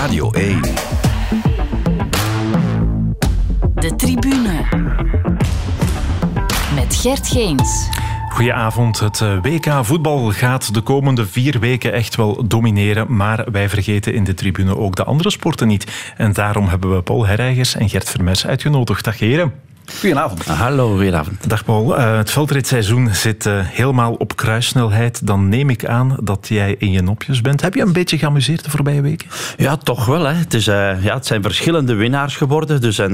Radio 1. De tribune. Met Gert Geens. Goedenavond. Het eh, WK voetbal gaat de komende vier weken echt wel domineren. Maar wij vergeten in de tribune ook de andere sporten niet. En daarom hebben we Paul Herreigers en Gert Vermers uitgenodigd. Dag heren. Goedenavond. Hallo, goedenavond. Dag Paul. Uh, het veldritseizoen zit uh, helemaal op kruissnelheid. Dan neem ik aan dat jij in je nopjes bent. Heb je een beetje geamuseerd de voorbije weken? Ja, toch wel. Hè. Het, is, uh, ja, het zijn verschillende winnaars geworden. Dus en,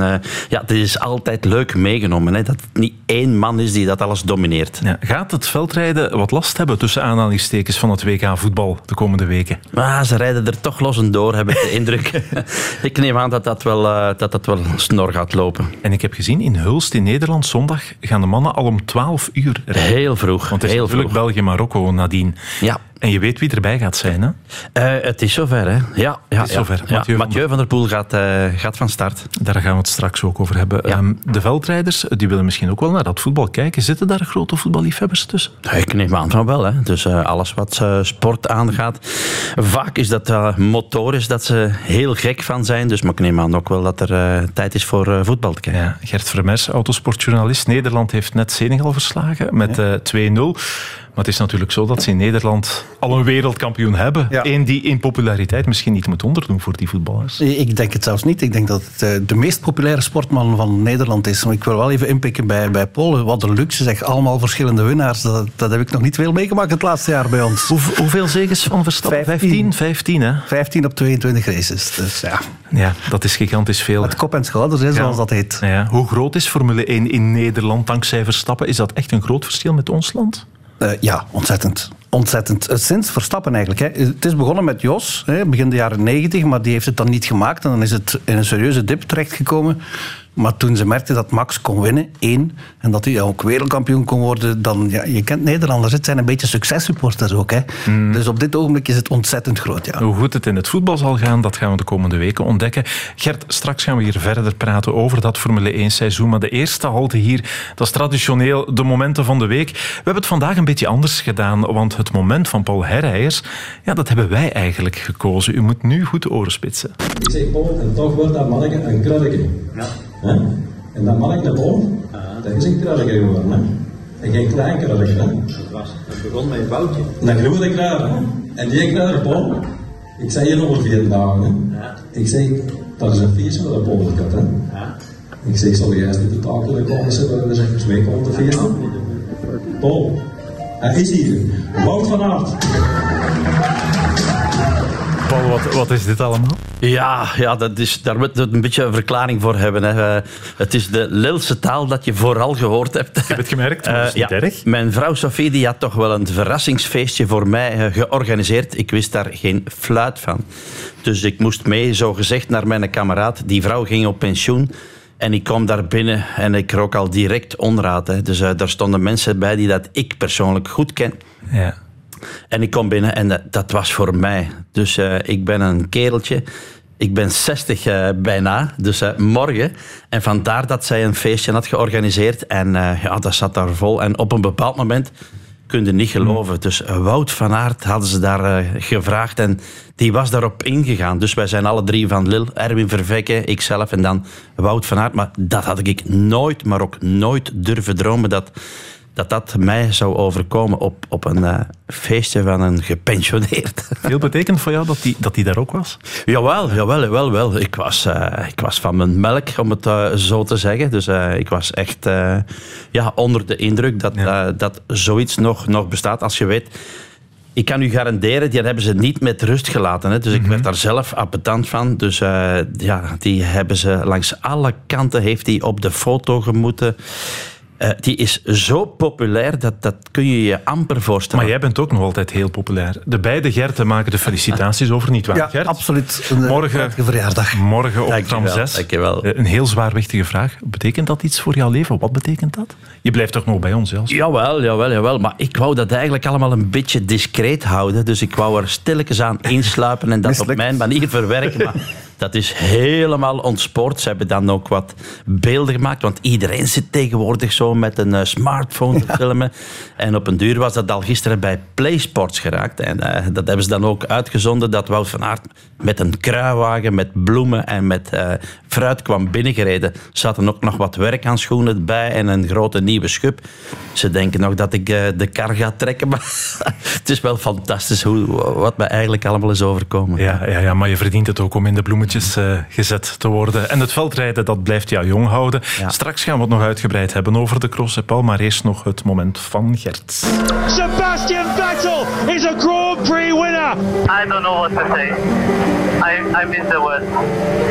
ja, het is altijd leuk meegenomen. Hè, dat het niet één man is die dat alles domineert. Ja, gaat het veldrijden wat last hebben tussen aanhalingstekens van het WK voetbal de komende weken? Ah, ze rijden er toch los en door, heb ik de indruk. ik neem aan dat dat wel, dat dat wel snor gaat lopen. En ik heb gezien in Hulst in Nederland zondag gaan de mannen al om 12 uur rijden. Heel vroeg. Want het is heel natuurlijk België-Marokko nadien. Ja. En je weet wie erbij gaat zijn, hè? Uh, het is zover, hè? Ja, ja, het is zover. Ja. Mathieu, Mathieu van der Poel gaat, uh, gaat van start. Daar gaan we het straks ook over hebben. Ja. Um, de veldrijders die willen misschien ook wel naar dat voetbal kijken. Zitten daar grote voetballiefhebbers tussen? Ik neem aan van wel. Hè. Dus uh, alles wat sport aangaat. Vaak is dat motorisch dat ze heel gek van zijn. Dus maar ik neem aan ook wel dat er tijd is voor voetbal te kijken. Ja, Gert Vermers, autosportjournalist. Nederland heeft net Senegal verslagen met 2-0. Maar het is natuurlijk zo dat ze in Nederland al een wereldkampioen hebben. Ja. Eén die in populariteit misschien niet moet onderdoen voor die voetballers. Ik denk het zelfs niet. Ik denk dat het de meest populaire sportman van Nederland is. Maar ik wil wel even inpikken bij, bij Polen. Wat een luxe zeg. Allemaal verschillende winnaars. Dat, dat heb ik nog niet veel meegemaakt het laatste jaar bij ons. Hoe, hoeveel zegens van Verstappen? 15. 15, hè? 15 op 22 races. Dus ja. Ja, dat is gigantisch veel. Het kop en schouders, hè, zoals ja. dat heet. Ja. Hoe groot is Formule 1 in Nederland dankzij Verstappen? Is dat echt een groot verschil met ons land? Uh, ja, ontzettend. Ontzettend. Sinds Verstappen eigenlijk. Hè. Het is begonnen met Jos, hè, begin de jaren 90, maar die heeft het dan niet gemaakt. En dan is het in een serieuze dip terechtgekomen. Maar toen ze merkten dat Max kon winnen, één, en dat hij ook wereldkampioen kon worden, dan, ja, je kent Nederlanders, het zijn een beetje successupporters ook. Hè. Mm. Dus op dit ogenblik is het ontzettend groot. Ja. Hoe goed het in het voetbal zal gaan, dat gaan we de komende weken ontdekken. Gert, straks gaan we hier verder praten over dat Formule 1 seizoen. Maar de eerste halte hier, dat is traditioneel de momenten van de week. We hebben het vandaag een beetje anders gedaan, want het moment van Paul Herreijers, ja, dat hebben wij eigenlijk gekozen. U moet nu goed de oren spitsen. Ik zeg Paul, en toch wordt dat manneke een kruddeke. Ja. Hè? En dat mannetje boom, dat is een kruidje geworden. Hè? En geen klein kruidje. Hè? Dat, was, dat begon met een boutje. Een grote kruid. En die kruidenboom, ik zei hier over vier dagen. Hè? Ja. Ik zeg, dat is een feest voor de polderkat. Hè? Ja. Ik zeg, zal eens niet de taak willen komen zetten? We zeggen, twee te feesten. Paul, hij is hier. Wout van Aert. Paul, wat, wat is dit allemaal? Ja, ja dat is, daar moet je een beetje een verklaring voor hebben. Hè. Het is de Lilse taal dat je vooral gehoord hebt. Ik heb het gemerkt, maar dat is niet uh, ja. erg. Mijn vrouw Sophie die had toch wel een verrassingsfeestje voor mij georganiseerd. Ik wist daar geen fluit van. Dus ik moest mee, zo gezegd, naar mijn kameraad. Die vrouw ging op pensioen. En ik kom daar binnen en ik rook al direct onraad. Hè. Dus uh, daar stonden mensen bij die dat ik persoonlijk goed ken. Ja. En ik kom binnen en dat, dat was voor mij. Dus uh, ik ben een kereltje. Ik ben 60 uh, bijna, dus uh, morgen. En vandaar dat zij een feestje had georganiseerd. En ja, dat zat daar vol. En op een bepaald moment kun je niet geloven. Dus Wout van Aert hadden ze daar gevraagd en die was daarop ingegaan. Dus wij zijn alle drie van Lil, Erwin Vervekke, ikzelf en dan Wout van Aert. Maar dat had ik nooit, maar ook nooit durven dromen dat dat dat mij zou overkomen op, op een uh, feestje van een gepensioneerd. Veel betekent voor jou dat die, dat die daar ook was? Jawel, jawel, jawel. wel. Ik, was, uh, ik was van mijn melk, om het uh, zo te zeggen. Dus ik was echt ja, onder de indruk dat, ja. dat zoiets nog, nog bestaat. Als je weet... Ik kan u garanderen, die hebben ze niet met rust gelaten. Hè. Dus ik mm -hmm. werd daar zelf appetant van. Dus ja, die hebben ze langs alle kanten heeft die op de foto gemoeten. Uh, die is zo populair, dat, dat kun je je amper voorstellen. Maar jij bent ook nog altijd heel populair. De beide Gerten maken de felicitaties over, niet waar, ja, Gert? absoluut. Een morgen, verjaardag. Morgen op Dank tram 6. Dankjewel. Een heel zwaarwichtige vraag. Betekent dat iets voor jouw leven? Wat betekent dat? Je blijft toch nog bij ons, zelfs? Jawel, jawel, jawel. Maar ik wou dat eigenlijk allemaal een beetje discreet houden. Dus ik wou er stilletjes aan insluipen en dat op mijn manier verwerken. Maar Dat is helemaal ontspoord. Ze hebben dan ook wat beelden gemaakt, want iedereen zit tegenwoordig zo met een uh, smartphone te filmen. En op een duur was dat al gisteren bij PlaySports geraakt. En uh, dat hebben ze dan ook uitgezonden dat Wout van Aert met een kruiwagen, met bloemen en met uh, fruit kwam binnengereden. Er zaten ook nog wat werkhandschoenen bij en een grote nieuwe schub. Ze denken nog dat ik de kar ga trekken, maar het is wel fantastisch hoe, wat mij eigenlijk allemaal is overkomen. Ja, ja, ja, maar je verdient het ook om in de bloemetjes uh, gezet te worden. En het veldrijden, dat blijft jou jong houden. Ja. Straks gaan we het nog uitgebreid hebben over de cross Paul, maar eerst nog het moment van Gert. Sebastian Vettel is a Grand Prix winner. I don't know what to say. I, I miss the word.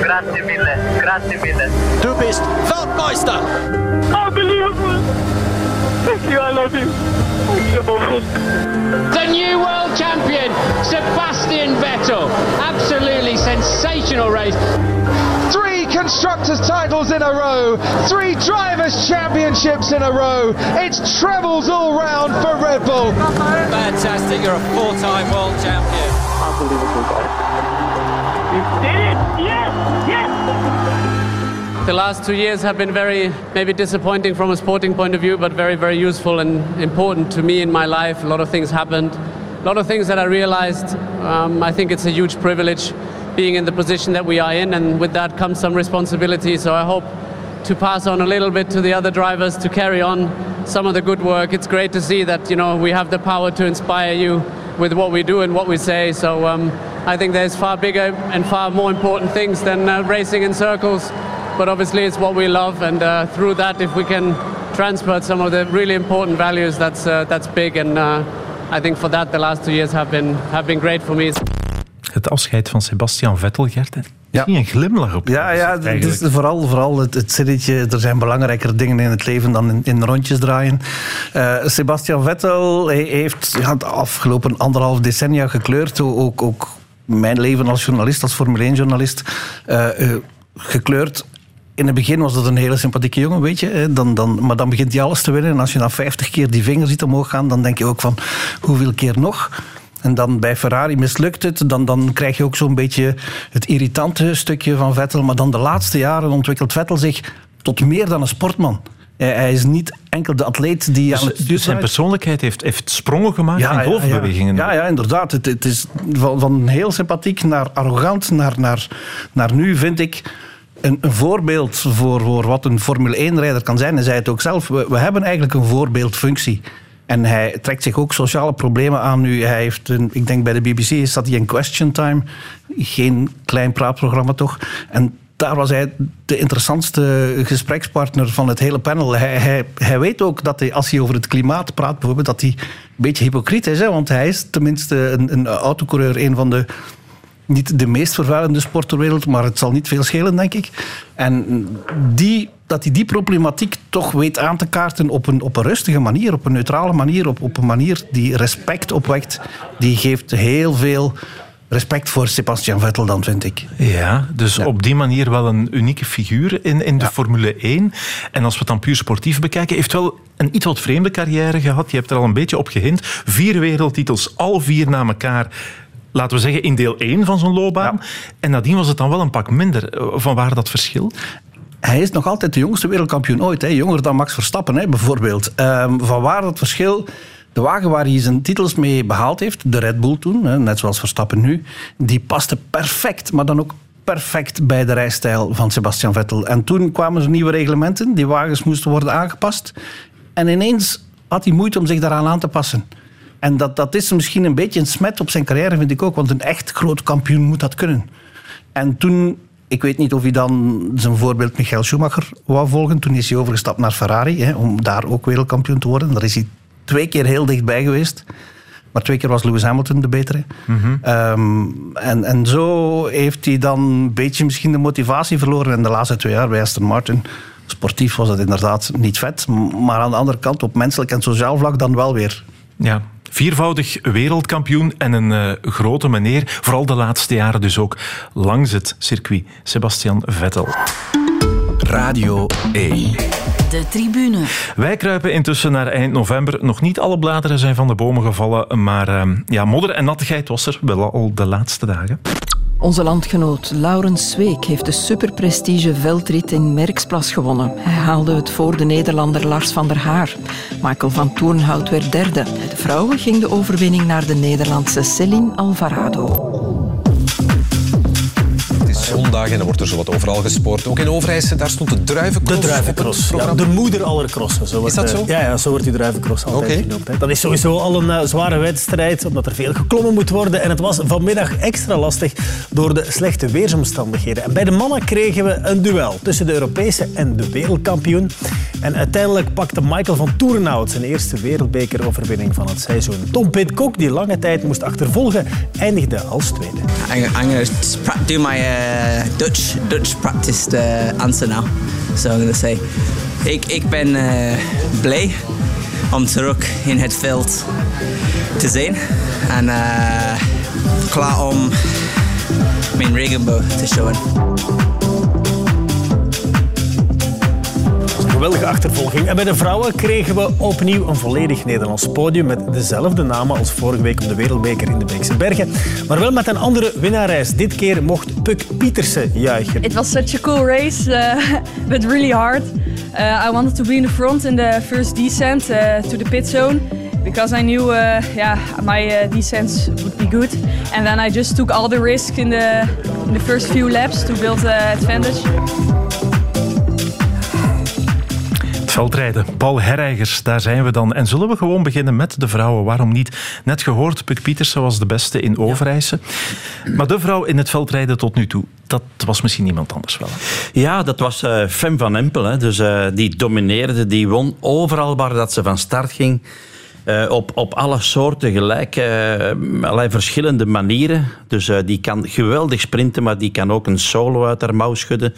Grazie mille. Grazie mille. Du bist Weltmeister. Unbelievable. Thank you, I love you. The new world champion, Sebastian Vettel. Absolutely sensational race. Three constructors' titles in a row, three drivers' championships in a row. It's trebles all round for Red Bull. Fantastic, you're a four time world champion. Unbelievable, guys. You did it! Yes! Yes! The last two years have been very, maybe disappointing from a sporting point of view, but very, very useful and important to me in my life. A lot of things happened. A lot of things that I realized. Um, I think it's a huge privilege being in the position that we are in, and with that comes some responsibility. So I hope to pass on a little bit to the other drivers to carry on some of the good work. It's great to see that you know we have the power to inspire you with what we do and what we say. So um, I think there's far bigger and far more important things than uh, racing in circles. But obviously, it's what we love, and uh, through that, if we can transport some of the really important values, that's uh, that's big. And I think for that, the last two years have been have been great for me. Het afscheid van Sebastian Vettel, Gert. Ja. een glimlach op. Ja, ja het is vooral, vooral het, het zinnetje. Er zijn belangrijkere dingen in het leven dan in, in rondjes draaien. Uh, Sebastian Vettel hij heeft ja, de afgelopen anderhalf decennia gekleurd. Ook, ook mijn leven als journalist, als Formule 1-journalist, uh, uh, gekleurd in het begin was dat een hele sympathieke jongen, weet je. Dan, dan, maar dan begint hij alles te winnen. En als je dan 50 keer die vinger ziet omhoog gaan, dan denk je ook van hoeveel keer nog? En dan bij Ferrari mislukt het. Dan, dan krijg je ook zo'n beetje het irritante stukje van Vettel. Maar dan de laatste jaren ontwikkelt Vettel zich tot meer dan een sportman. Hij is niet enkel de atleet die dus, aan het Dus zijn persoonlijkheid heeft, heeft sprongen gemaakt ja, in golfbewegingen. Ja, ja, ja, inderdaad. Het, het is van, van, heel sympathiek naar arrogant naar, naar, naar nu, vind ik een, een, voorbeeld voor, voor wat een Formule 1-rijder kan zijn. Hij zei het ook zelf. We, hebben eigenlijk een voorbeeldfunctie. En hij trekt zich ook sociale problemen aan nu. Hij heeft, een, ik denk bij de BBC is dat hij een question time. Geen klein praatprogramma toch. En daar was hij de interessantste gesprekspartner van het hele panel. Hij, hij, hij weet ook dat hij, als hij over het klimaat praat, bijvoorbeeld, dat hij een beetje hypocriet is. Hè? Want hij is tenminste een, een autocoureur, een van de niet de meest vervuilende sport ter wereld, maar het zal niet veel schelen, denk ik. En die, dat hij die problematiek toch weet aan te kaarten op een, op een rustige manier, op een neutrale manier, op, op een manier die respect opwekt, die geeft heel veel respect voor Sebastian Vettel dan, vind ik. Ja, dus op die manier wel een unieke figuur in, in de Formule 1. En als we het dan puur sportief bekijken, heeft wel een iets wat vreemde carrière gehad. Je hebt er al een beetje op gehind. Vier wereldtitels, al vier na elkaar laten we zeggen, in deel 1 van zo'n loopbaan. En nadien was het dan wel een pak minder. Van waar dat verschil? Hij is nog altijd de jongste wereldkampioen ooit. Hè. Jonger dan Max Verstappen, hè, bijvoorbeeld. Um, van waar dat verschil... De wagen waar hij zijn titels mee behaald heeft, de Red Bull toen, hè, net zoals Verstappen nu, die paste perfect, maar dan ook perfect bij de rijstijl van Sebastian Vettel. En toen kwamen er nieuwe reglementen, die wagens moesten worden aangepast. En ineens had hij moeite om zich daaraan aan te passen. En dat, dat is misschien een beetje een smet op zijn carrière, vind ik ook. Want een echt groot kampioen moet dat kunnen. En toen, ik weet niet of hij dan zijn voorbeeld Michael Schumacher wou volgen. Toen is hij overgestapt naar Ferrari, hè, om daar ook wereldkampioen te worden. Daar is hij twee keer heel dichtbij geweest. Maar twee keer was Lewis Hamilton de betere. Mhm. Ehm, en, en zo heeft hij dan een beetje misschien de motivatie verloren. in de laatste twee jaar bij Aston Martin sportief was het inderdaad niet vet. Maar aan de andere kant, op menselijk en sociaal vlak dan wel weer. Ja, Viervoudig wereldkampioen en een uh, grote meneer. Vooral de laatste jaren dus ook langs het circuit. Sebastian Vettel. Radio 1. De tribune. Wij kruipen intussen naar eind november. Nog niet alle bladeren zijn van de bomen gevallen, maar uh, ja, modder en nattigheid was er wel al de laatste dagen. Onze landgenoot Laurens Zweek heeft de superprestige veldrit in Merksplas gewonnen. Hij haalde het voor de Nederlander Lars van der Haar. Michael van Toornhout werd derde. De vrouwen ging de overwinning naar de Nederlandse Céline Alvarado en dan wordt er zo wat overal gesport. Ook in Overijse, daar stond de druivencross De druivencross, ja, de moeder aller crossen. Zo wordt, is dat zo? Ja, ja, zo wordt die druivencross altijd okay. genoemd. Dat is sowieso al een uh, zware wedstrijd, omdat er veel geklommen moet worden. En het was vanmiddag extra lastig door de slechte weersomstandigheden. En bij de mannen kregen we een duel tussen de Europese en de wereldkampioen. En uiteindelijk pakte Michael van Toerenhout zijn eerste wereldbekeroverwinning van het seizoen. Tom Pitcock, die lange tijd moest achtervolgen, eindigde als tweede. I'm, to do my uh, Dutch, Dutch practiced uh, answer now. So I'm going to say, ik, ik ben uh, blij om terug in het veld te zijn. En uh, klaar om mijn regenboog te showen. Geweldige achtervolging. En bij de vrouwen kregen we opnieuw een volledig Nederlands podium met dezelfde namen als vorige week op de Wereldbeker in de Beekse Bergen. Maar wel met een andere winnares. Dit keer mocht Puk Pietersen juichen. It was such a cool race, uh, but really hard. Uh, I wanted to be in the front in the first descent uh, to the pit zone. Because I knew, uh, yeah, my uh, descents would be good, and then I just took all the risk in the in the first few laps to build uh, advantage. Veldrijden. Paul Herreigers, daar zijn we dan. En zullen we gewoon beginnen met de vrouwen? Waarom niet? Net gehoord, Puk Pietersen was de beste in Overijse. Maar de vrouw in het veldrijden tot nu toe, dat was misschien iemand anders wel. Ja, dat was uh, Fem van Empel. Hè. Dus, uh, die domineerde, die won overal waar dat ze van start ging. Uh, op, op alle soorten gelijk, uh, allerlei verschillende manieren. Dus uh, die kan geweldig sprinten, maar die kan ook een solo uit haar mouw schudden.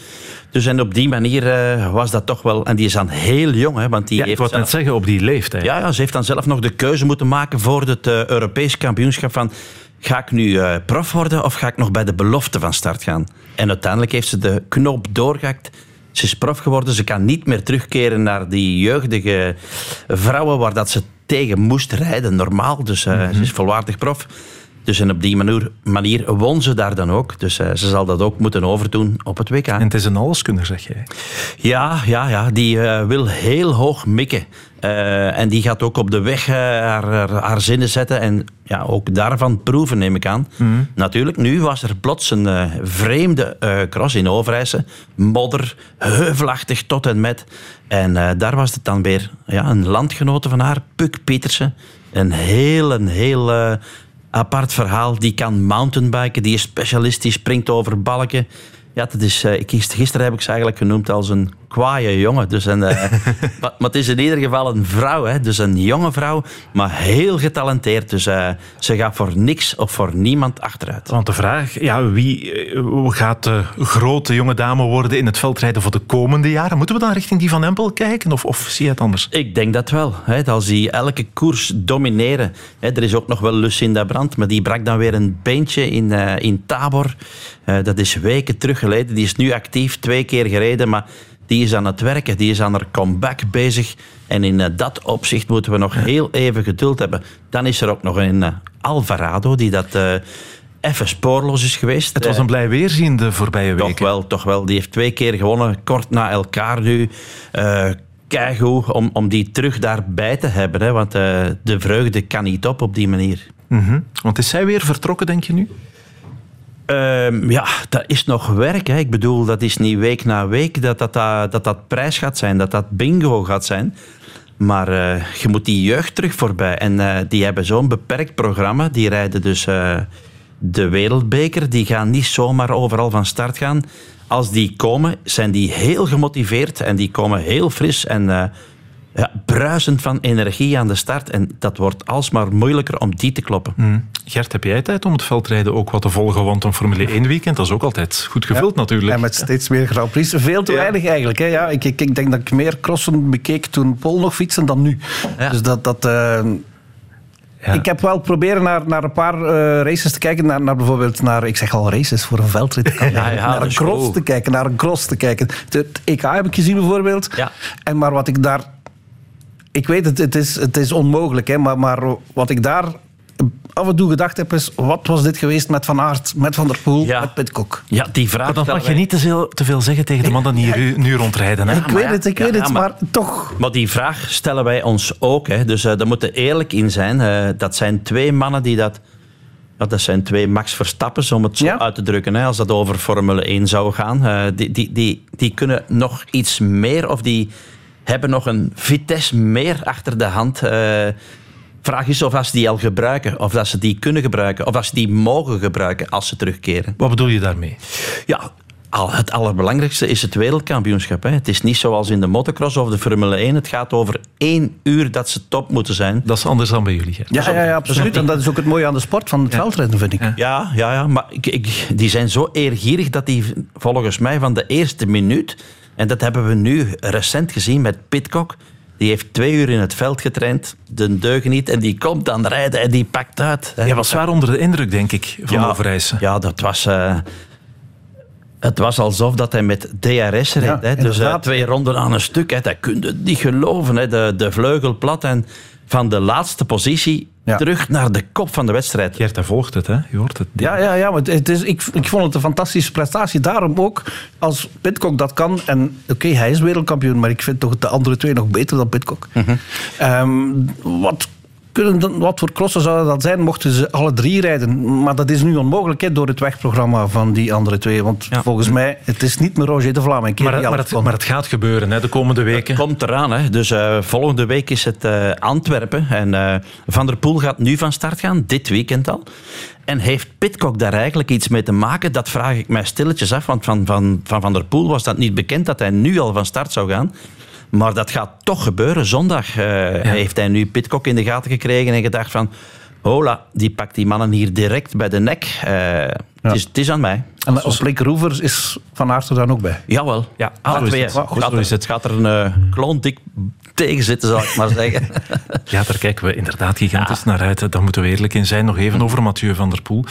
Dus en op die manier was dat toch wel... En die is dan heel jong, hè, want die ja, heeft... Ik wou net zeggen, op die leeftijd. Ja, ja, ze heeft dan zelf nog de keuze moeten maken voor het Europees kampioenschap van... Ga ik nu prof worden of ga ik nog bij de belofte van start gaan? En uiteindelijk heeft ze de knoop doorgehakt ze is prof geworden. Ze kan niet meer terugkeren naar die jeugdige vrouwen waar dat ze tegen moest rijden, normaal. Dus uh, ze is volwaardig prof. Dus en op die manier, manier won ze daar dan ook. Dus uh, ze zal dat ook moeten overdoen op het WK. En het is een alleskunner, zeg jij? Ja, ja, ja die uh, wil heel hoog mikken. Uh, en die gaat ook op de weg haar, haar, haar, zinnen zetten. En ja, ook daarvan proeven, neem ik aan. Mm. Natuurlijk, nu was er plots een vreemde cross in Overijse. Modder, heuvelachtig tot en met. En daar was het dan weer ja, een landgenote van haar, Puk Pietersen. Een heel, een heel apart verhaal. Die kan mountainbiken, die is specialist, die springt over balken. Ja, dat is, uh, gisteren heb ik ze eigenlijk genoemd als een kwaaie jongen. Dus een, uh, maar, maar, het is in ieder geval een vrouw. Hè? Dus een jonge vrouw, maar heel getalenteerd. Dus uh, ze gaat voor niks of voor niemand achteruit. Want de vraag, ja, wie gaat de grote jonge dame worden in het veldrijden voor de komende jaren? Moeten we dan richting die van Empel kijken of, of zie je het anders? Ik denk dat wel. Hè? Als die elke koers domineren. Hè? Er is ook nog wel Lucinda Brandt, maar die brak dan weer een beentje in, in Tabor. dat is weken terug geleden. Die is nu actief, twee keer gereden, maar die is aan het werken, die is aan haar comeback bezig. En in uh, dat opzicht moeten we nog heel even geduld hebben. Dan is er ook nog een uh, Alvarado die dat uh, even spoorloos is geweest. Het was een blij weerzien de voorbije weken. Toch wel, toch wel. Die heeft twee keer gewonnen, kort na elkaar nu. Keigoed om, om die terug daarbij te hebben. Hè, want de vreugde kan niet op op die manier. Mm -hmm. Want is zij weer vertrokken, denk je nu? Uh, ja, dat is nog werk. Hè. Ik bedoel, dat is niet week na week dat dat, dat, dat prijs gaat zijn, dat dat bingo gaat zijn. Maar uh, je moet die jeugd terug voorbij. En uh, die hebben zo'n beperkt programma. Die rijden dus uh, de wereldbeker. Die gaan niet zomaar overal van start gaan. Als die komen, zijn die heel gemotiveerd. En die komen heel fris en ja, bruisend van energie aan de start. En dat wordt alsmaar moeilijker om die te kloppen. Mm. Gert, heb jij tijd om het veldrijden ook wat te volgen? Want een Formule 1 weekend, dat is ook altijd goed gevuld ja, natuurlijk. En met steeds meer Grand Prix. Veel te ja. weinig eigenlijk. Hè. Ja, ik, ik, ik, denk dat ik meer crossen bekeek toen Paul nog fietsen dan nu. Dus dat... dat uh, ja. Ik heb wel proberen naar, naar een paar uh, races te kijken. Naar, naar bijvoorbeeld naar, ik zeg al races voor een veldrit. Ja, ja, naar een cross te kijken, naar een cross te kijken. Het EK heb ik gezien bijvoorbeeld. En maar wat ik daar ik weet het, het is, het is onmogelijk, hè, maar, maar wat ik daar af en toe gedacht heb is, wat was dit geweest met Van Aert, met Van der Poel, met Pitcock? Ja, die vraag... Maar dan mag je niet te veel, te veel zeggen tegen de man die hier nu rondrijden. Hè? Ik weet het, ik weet het, maar, toch... Maar die vraag stellen wij ons ook. Hè. Dus uh, daar moeten eerlijk in zijn. Uh, dat zijn twee mannen die dat... Ja, dat zijn twee Max Verstappens, om het zo uit te drukken. Hè, als dat over Formule 1 zou gaan. Uh, die, die, die, die kunnen nog iets meer, of die hebben nog een Vitesse meer achter de hand. Vraag is of als ze die al gebruiken, of dat ze die kunnen gebruiken, of dat ze die mogen gebruiken als ze terugkeren. Wat bedoel je daarmee? Ja, het allerbelangrijkste is het wereldkampioenschap. Hè. Het is niet zoals in de motocross of de Formule 1. Het gaat over één uur dat ze top moeten zijn. Dat is anders dan bij jullie. Ja, ja, ja, absoluut. En dat is ook het mooie aan de sport van het ja. veldrijden, vind ik. Ja, ja, ja maar ik, ik, die zijn zo eergierig dat die volgens mij van de eerste minuut... En dat hebben we nu recent gezien met Pitcock die heeft twee uur in het veld getraind, de deugen niet, en die komt dan rijden en die pakt uit. Hij was zwaar onder de indruk, denk ik, van ja. Ja, dat was... Uh, het was alsof dat hij met DRS reed. Ja, hè. Dus uh, twee ronden aan een stuk. Hè. Dat kun je niet geloven. Hè. De, de vleugel plat en van de laatste positie ja. terug naar de kop van de wedstrijd. Gert, hij volgt het, hè? Je hoort het. Ja, ja, ja maar het is, ik, ik vond het een fantastische prestatie. Daarom ook, als Pitcock dat kan... En oké, okay, hij is wereldkampioen, maar ik vind toch de andere twee nog beter dan Pitcock. Mm -hmm. um, wat kunnen, wat voor crossen zouden dat zijn mochten ze alle drie rijden? Maar dat is nu onmogelijk door het wegprogramma van die andere twee. Want ja. volgens mij, het is niet meer Roger de Vlaming. Maar, maar, het, maar het gaat gebeuren hè, de komende weken. Het komt eraan. Hè. Dus uh, volgende week is het uh, Antwerpen. En uh, Van der Poel gaat nu van start gaan, dit weekend al. En heeft Pitcock daar eigenlijk iets mee te maken? Dat vraag ik mij stilletjes af. Want van Van, van, van der Poel was dat niet bekend dat hij nu al van start zou gaan. Maar dat gaat toch gebeuren. Zondag uh, ja. heeft hij nu Pitcock in de gaten gekregen en gedacht van... Hola, die pakt die mannen hier direct bij de nek. Uh, ja. het, is, het, is, aan mij. En als Blake Rover is Van Aert er dan ook bij? Jawel. Ja, ah, twee. Het. Goed, gaat, er, het. gaat er een uh, kloondik tegen zitten, zal ik maar zeggen. ja, daar kijken we inderdaad gigantisch ja. naar uit. Daar moeten we eerlijk in zijn. Nog even over Mathieu van der Poel.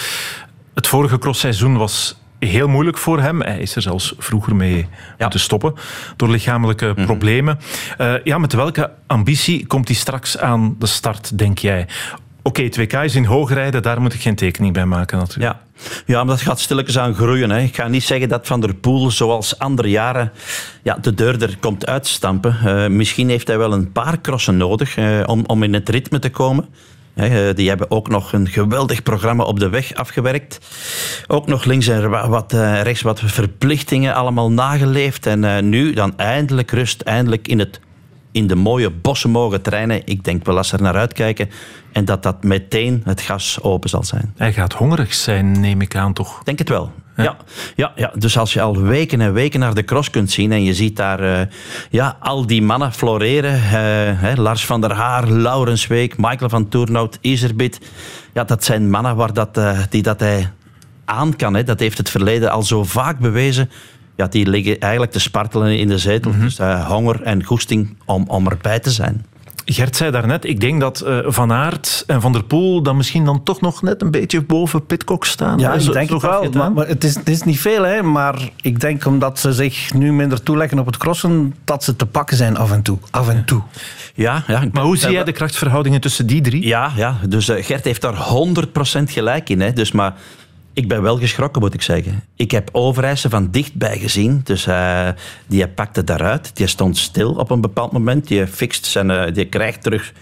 Het vorige crossseizoen was heel moeilijk voor hem. Hij is er zelfs vroeger mee ja. te stoppen door lichamelijke -hmm. problemen. Uh, ja, met welke ambitie komt hij straks aan de start, denk jij? Oké, okay, 2K is in hoogrijden, daar moet ik geen tekening bij maken natuurlijk. Ja, ja maar dat gaat stilletjes aan groeien. Hè. Ik ga niet zeggen dat Van der Poel, zoals andere jaren, ja, de deur er komt uitstampen. Uh, misschien heeft hij wel een paar crossen nodig uh, om, om in het ritme te komen. Die hebben ook nog een geweldig programma op de weg afgewerkt. Ook nog links en wat, rechts wat verplichtingen allemaal nageleefd. En nu dan eindelijk rust, eindelijk in, het, in de mooie bossen mogen trainen. Ik denk wel als ze er naar uitkijken. En dat dat meteen het gas open zal zijn. Hij gaat hongerig zijn, neem ik aan, toch? Denk het wel. Ja. Ja, ja, dus als je al weken en weken naar de cross kunt zien en je ziet daar uh, ja, al die mannen floreren. Uh, hè, Lars van der Haar, Laurens Week, Michael van Toernout, Iserbit. Ja, dat zijn mannen waar dat, uh, die dat hij aan kan. Hè. Dat heeft het verleden al zo vaak bewezen. Ja, die liggen eigenlijk te spartelen in de zetel. Mm -hmm. Dus honger en goesting om, om erbij te zijn. Gert zei daarnet, ik denk dat uh, Van Aert en Van der Poel dan misschien dan toch nog net een beetje boven Pitcock staan. Ja, ik denk het wel. Maar, maar het, is, het is niet veel, hè, maar ik denk omdat ze zich nu minder toeleggen op het crossen, dat ze te pakken zijn af en toe. Af en toe. Ja, ja, maar hoe zie jij de krachtverhoudingen tussen die drie? Ja, ja dus uh, Gert heeft daar 100% gelijk in. Hè, dus maar ik ben wel geschrokken, moet ik zeggen. Ik heb Overijssen van dichtbij gezien. Dus uh, die pakte daaruit. Die stond stil op een bepaald moment. Die fixt zijn... Uh, die krijgt terug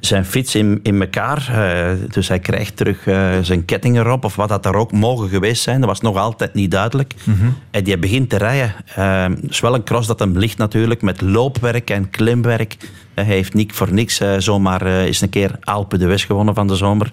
zijn fiets in, in elkaar. Uh, dus hij krijgt terug zijn kettingen erop, of wat dat er ook mogen geweest zijn. Dat was nog altijd niet duidelijk. Mm -hmm. En die begint te rijden. Uh, is wel een cross dat hem ligt natuurlijk, met loopwerk en klimwerk. Hij heeft niet voor niks zomaar eens een keer Alpen de West gewonnen van de zomer.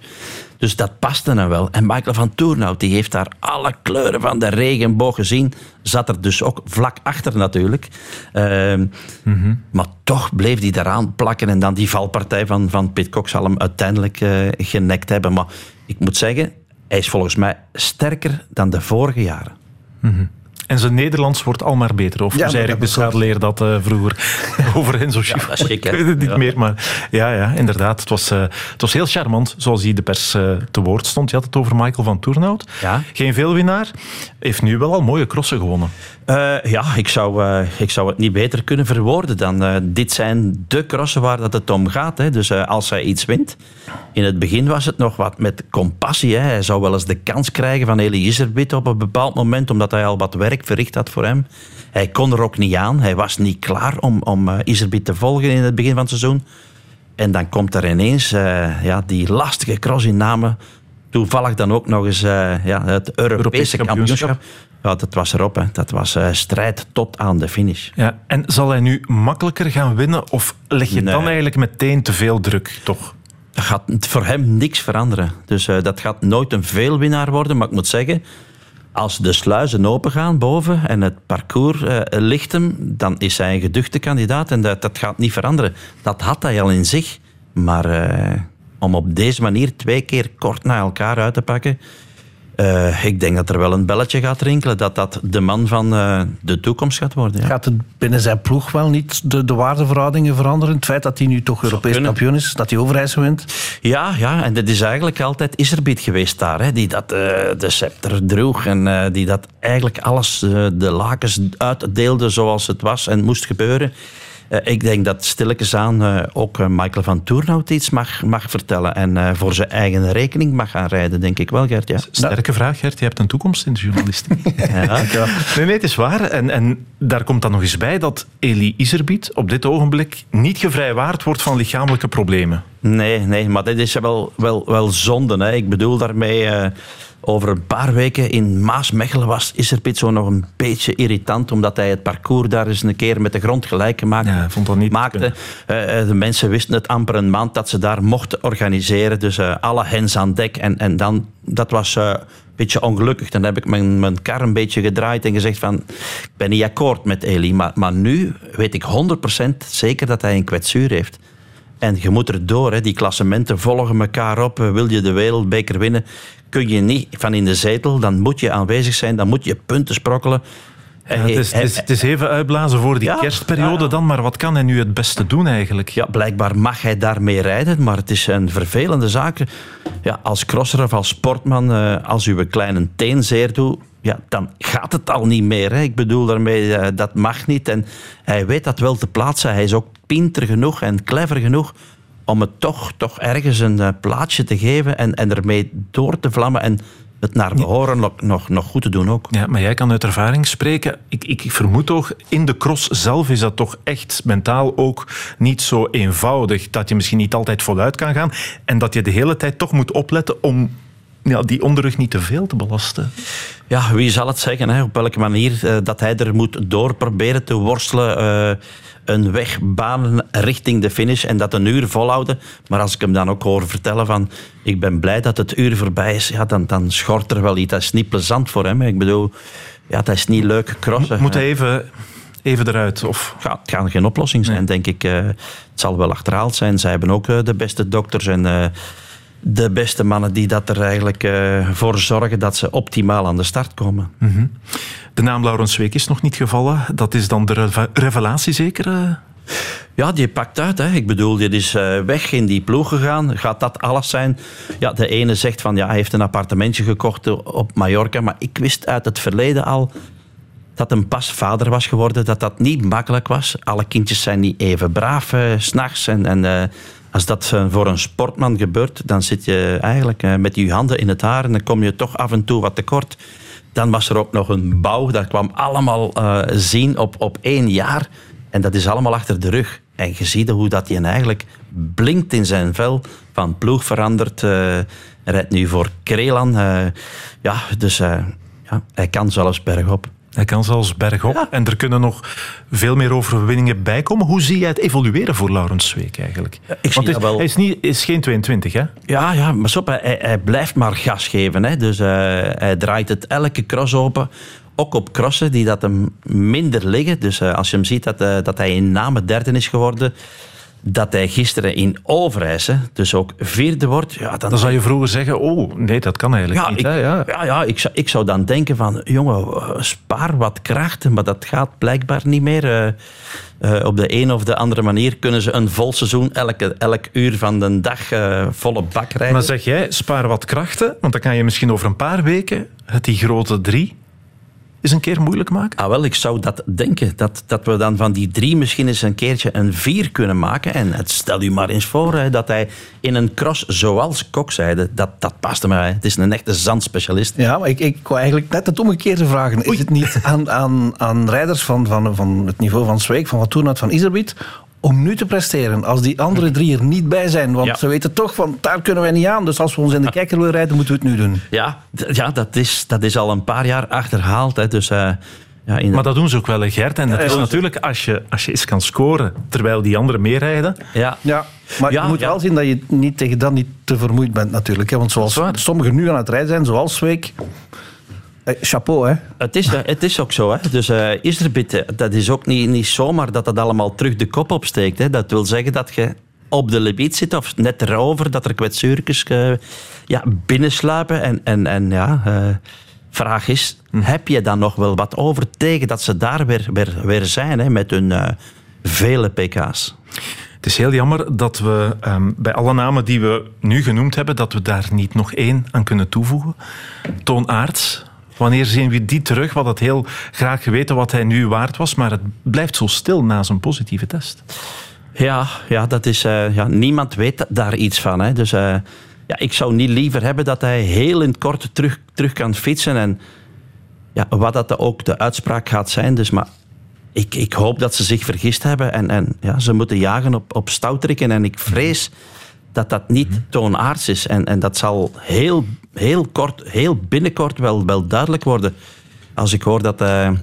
Dus dat paste hem wel. En Michael van Toornout die heeft daar alle kleuren van de regenboog gezien. Zat er dus ook vlak achter natuurlijk. Uh, mm -hmm. Maar toch bleef hij daaraan plakken. En dan die valpartij van, van Pitcock zal hem uiteindelijk uh, genekt hebben. Maar ik moet zeggen, hij is volgens mij sterker dan de vorige jaren. Mm -hmm. En zijn Nederlands wordt al maar beter. Of ja, zei ik de leer dat uh, vroeger over Enzo Schiff. Ja, ik weet het niet meer, maar ja, ja, inderdaad. Het was, uh, het was heel charmant, zoals hij de pers uh, te woord stond. Je had het over Michael van Toernout. Ja. Geen veelwinnaar. Heeft nu wel al mooie crossen gewonnen. ja, ik zou, ik zou het niet beter kunnen verwoorden dan. dit zijn de crossen waar dat het om gaat. Hè. Dus als hij iets wint. In het begin was het nog wat met compassie. Hè. Hij zou wel eens de kans krijgen van Eli Iserbit op een bepaald moment, omdat hij al wat werk verricht had voor hem. Hij kon er ook niet aan. Hij was niet klaar om, om uh, Iserbit te volgen in het begin van het seizoen. En dan komt er ineens uh, ja, die lastige cross in namen. Toevallig dan ook nog eens uh, ja, het Europese, Europese kampioenschap. Ja, dat was erop. Hè. Dat was uh, strijd tot aan de finish. Ja, en zal hij nu makkelijker gaan winnen? Of leg je nee. dan eigenlijk meteen te veel druk, toch? Dat gaat voor hem niks veranderen. Dus dat gaat nooit een veelwinnaar worden. Maar ik moet zeggen, als de sluizen opengaan boven en het parcours uh, ligt hem, dan is hij een geduchte kandidaat en dat, dat gaat niet veranderen. Dat had hij al in zich. Maar uh, om op deze manier twee keer kort na elkaar uit te pakken, uh, ik denk dat er wel een belletje gaat rinkelen dat dat de man van uh, de toekomst gaat worden. Ja. Gaat het binnen zijn ploeg wel niet de, de waardeverhoudingen veranderen? Het feit dat hij nu toch Europees kampioen is, dat hij Overijssel wint? Ja, ja, en dat is eigenlijk altijd Iserbiet geweest daar, hè, die dat, uh, de scepter droeg en die dat eigenlijk alles, de lakens uitdeelde zoals het was en moest gebeuren. Eh, ik denk dat stilletjes aan uh, ook uh, Michael van Toernout iets mag, mag vertellen. En voor zijn eigen rekening mag gaan rijden, denk ik wel, Gert. Ja. Sterke vraag, Gert. Je hebt een toekomst in de journalistiek. ja. Nee, nee, het is waar. En, en daar komt dan nog eens bij dat Elie Iserbiet op dit ogenblik niet gevrijwaard wordt van lichamelijke problemen. Nee, nee, maar dit is wel, wel, wel zonde. Hè. Ik bedoel daarmee over een paar weken in Maasmechelen was Iserpit zo nog een beetje irritant, omdat hij het parcours daar eens een keer met de grond gelijk gemaakt ja, vond dat niet maakte. Uh, de mensen wisten het amper een maand dat ze daar mochten organiseren. Dus uh, alle hens aan dek. En, en dan, dat was een beetje ongelukkig. Dan heb ik mijn, mijn kar een beetje gedraaid en gezegd van, ik ben niet akkoord met Eli. Maar, maar nu weet ik 100% zeker dat hij een kwetsuur heeft. En je moet er door. Hè. Die klassementen volgen elkaar op. Wil je de wereldbeker winnen, kun je niet van in de zetel. Dan moet je aanwezig zijn. Dan moet je punten sprokkelen. Ja, het, is, het, is, het, is, even uitblazen voor die kerstperiode dan, maar wat kan hij nu het beste doen eigenlijk? Ja, blijkbaar mag hij daarmee rijden, maar het is een vervelende zaak. Ja, als crosser of als sportman, eh, als u een kleine teen zeer doet, ja, dan gaat het al niet meer. Hè. Ik bedoel daarmee, dat mag niet. En hij weet dat wel te plaatsen. Hij is ook pinter genoeg en clever genoeg om het toch, toch ergens een uh, plaatsje te geven en, en ermee door te vlammen en het naar behoren nog, nog, nog goed te doen ook. Ja, maar jij kan uit ervaring spreken. Ik, ik, ik vermoed toch, in de cross zelf is dat toch echt mentaal ook niet zo eenvoudig. Dat je misschien niet altijd voluit kan gaan en dat je de hele tijd toch moet opletten om ja, die onderrug niet te veel te belasten. Ja, wie zal het zeggen? Hè? Op welke manier uh, dat hij er moet door proberen te worstelen. Uh, een weg banen richting de finish en dat een uur volhouden. Maar als ik hem dan ook hoor vertellen van ik ben blij dat het uur voorbij is, ja, dan, dan schort er wel iets. Dat is niet plezant voor hem. Ik bedoel, ja, dat is niet leuk crossen. Moet hij even even eruit? Of? Ja, het gaat geen oplossing zijn, denk ik. Uh, het zal wel achterhaald zijn. Zij hebben ook de beste dokters en de beste mannen die dat er eigenlijk voor zorgen dat ze optimaal aan de start komen. Mm -hmm. De naam Laurens Week is nog niet gevallen. Dat is dan de revelatie zeker? Eh? Ja, die pakt uit. Hè. Ik bedoel, die is eh, weg in die ploeg gegaan. Gaat dat alles zijn? Ja, de ene zegt van ja, hij heeft een appartementje gekocht op Mallorca. Maar ik wist uit het verleden al dat een pas vader was geworden. Dat dat niet makkelijk was. Alle kindjes zijn niet even braaf uh, s'nachts. En, en als dat voor een sportman gebeurt, dan zit je eigenlijk met je handen in het haar. En dan kom je toch af en toe wat tekort. Dan was er ook nog een bouw. Dat kwam allemaal uh, zien op, op één jaar. En dat is allemaal achter de rug. En je ziet hoe dat hij eigenlijk blinkt in zijn vel. Van ploeg veranderd. Uh, rijdt nu voor Krelan. Ja, dus ja, hij kan zelfs bergop. Hij kan zelfs bergop. En er kunnen nog veel meer overwinningen bijkomen. Hoe zie jij het evolueren voor Laurens Zweek eigenlijk? ik Want is, wel... hij is, niet, is geen 22, hè? Ja, ja maar stop, hij, hij blijft maar gas geven. Hè. Dus uh, hij draait het elke cross open. Ook op crossen die dat hem minder liggen. Dus uh, als je hem ziet dat, uh, dat hij in name derde is geworden dat hij gisteren in Overijse dus ook vierde wordt. Ja, dan, dan zou je vroeger zeggen, oh, nee, dat kan eigenlijk ja, niet. Ik, hè? Ja. ja, ja ik, zou, ik zou dan denken van, jongen, uh, spaar wat krachten, maar dat gaat blijkbaar niet meer. Uh, uh, op de een of de andere manier kunnen ze een vol seizoen elke, elk uur van de dag volle bak rijden. Maar zeg jij, spaar wat krachten, want dan kan je misschien over een paar weken het die grote drie eens een keer moeilijk maken? Ah, wel, ik zou dat denken. Dat, dat we dan van die drie misschien eens een keertje een vier kunnen maken. En het, stel u maar eens voor hè, dat hij in een cross, zoals Kok zei, dat, dat paste mij. Het is een echte zandspecialist. Ja, maar ik, ik wou eigenlijk net het omgekeerde vragen. Is het niet aan, aan, aan rijders van, van, van het niveau van Zweek, van Van Toernout, van Iserbiet om nu te presteren. Als die andere drie er niet bij zijn. Want ja. ze weten toch van daar kunnen wij niet aan. Dus als we ons in de kijker willen rijden, moeten we het nu doen. Ja, ja dat, is, dat is al een paar jaar achterhaald. Hè. Dus, uh, ja, in... Maar dat doen ze ook wel, Gert. En dat is natuurlijk als je, als je eens kan scoren terwijl die anderen meerijden. Ja, ja maar je moet wel zien dat je niet tegen dat niet te vermoeid bent natuurlijk. Hè. Want zoals sommigen nu aan het rijden zijn, zoals Zweek... Eh, chapeau, hè? Het is, het is ook zo, hè? Dus uh, Iserbit, dat is ook niet, niet zomaar dat dat allemaal terug de kop opsteekt. Hè? Dat wil zeggen dat je op de limiet zit of net erover, dat er kwetsuurtjes uh, ja, binnensluipen. En, en, en ja, uh, vraag is, hm. heb je dan nog wel wat over tegen dat ze daar weer, weer, weer zijn hè, met hun uh, vele pk's? Het is heel jammer dat we um, bij alle namen die we nu genoemd hebben, dat we daar niet nog één aan kunnen toevoegen. Toon Aerts, Wanneer zien we die terug? We hadden het heel graag geweten wat hij nu waard was, maar het blijft zo stil na zijn positieve test. Ja, ja, dat is, uh, ja niemand weet daar iets van. Hè. Dus uh, ja, ik zou niet liever hebben dat hij heel in het kort terug, terug kan fietsen. En ja, wat dat ook de uitspraak gaat zijn. Dus, maar ik, ik hoop dat ze zich vergist hebben. En, en ja, ze moeten jagen op, op trekken. En ik vrees dat dat niet -hmm. toonaards is. En, en dat zal heel, heel kort, heel binnenkort wel, wel duidelijk worden. Als ik hoor dat hij,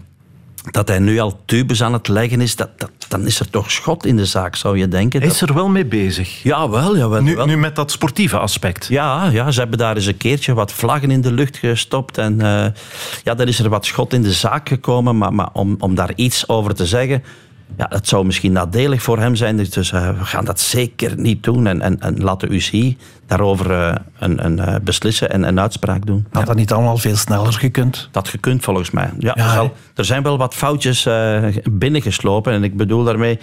dat hij nu al tubes aan het leggen is, dat, dat, dan is er toch schot in de zaak, zou je denken. Hij is er wel mee bezig. Ja, wel. Ja, wel, nu, wel. nu met dat sportieve aspect. Ja, ja, ze hebben daar eens een keertje wat vlaggen in de lucht gestopt. En uh, ja, dan is er wat schot in de zaak gekomen. Maar, maar om, om daar iets over te zeggen ja, het zou misschien nadelig voor hem zijn. Dus uh, we gaan dat zeker niet doen. En, en, en de UCI daarover uh, een, een uh, beslissen en een uitspraak doen. Had dat niet allemaal veel sneller gekund? Dat gekund volgens mij. Ja, ja er, er, zijn wel wat foutjes binnengeslopen. En ik bedoel daarmee,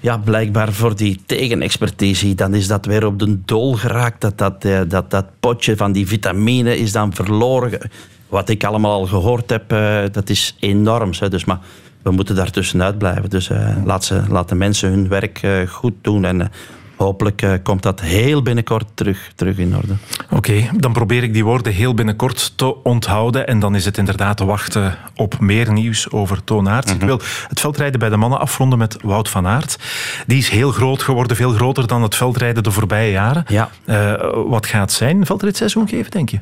ja, blijkbaar voor die tegenexpertise, dan is dat weer op de dol geraakt. Dat, dat, dat, dat potje van die vitamine is dan verloren. Wat ik allemaal al gehoord heb, dat is enorm. Hè. Dus maar we moeten daar tussenuit blijven. Dus uh, laat, ze, laat de mensen hun werk uh, goed doen. En uh, hopelijk komt dat heel binnenkort terug, terug in orde. Oké, okay, dan probeer ik die woorden heel binnenkort te onthouden. En dan is het inderdaad te wachten op meer nieuws over Toon Aert. Mm -hmm. Ik wil het veldrijden bij de mannen afronden met Wout van Aert. Die is heel groot geworden, veel groter dan het veldrijden de voorbije jaren. Ja. wat gaat zijn veldritseizoen geven, denk je?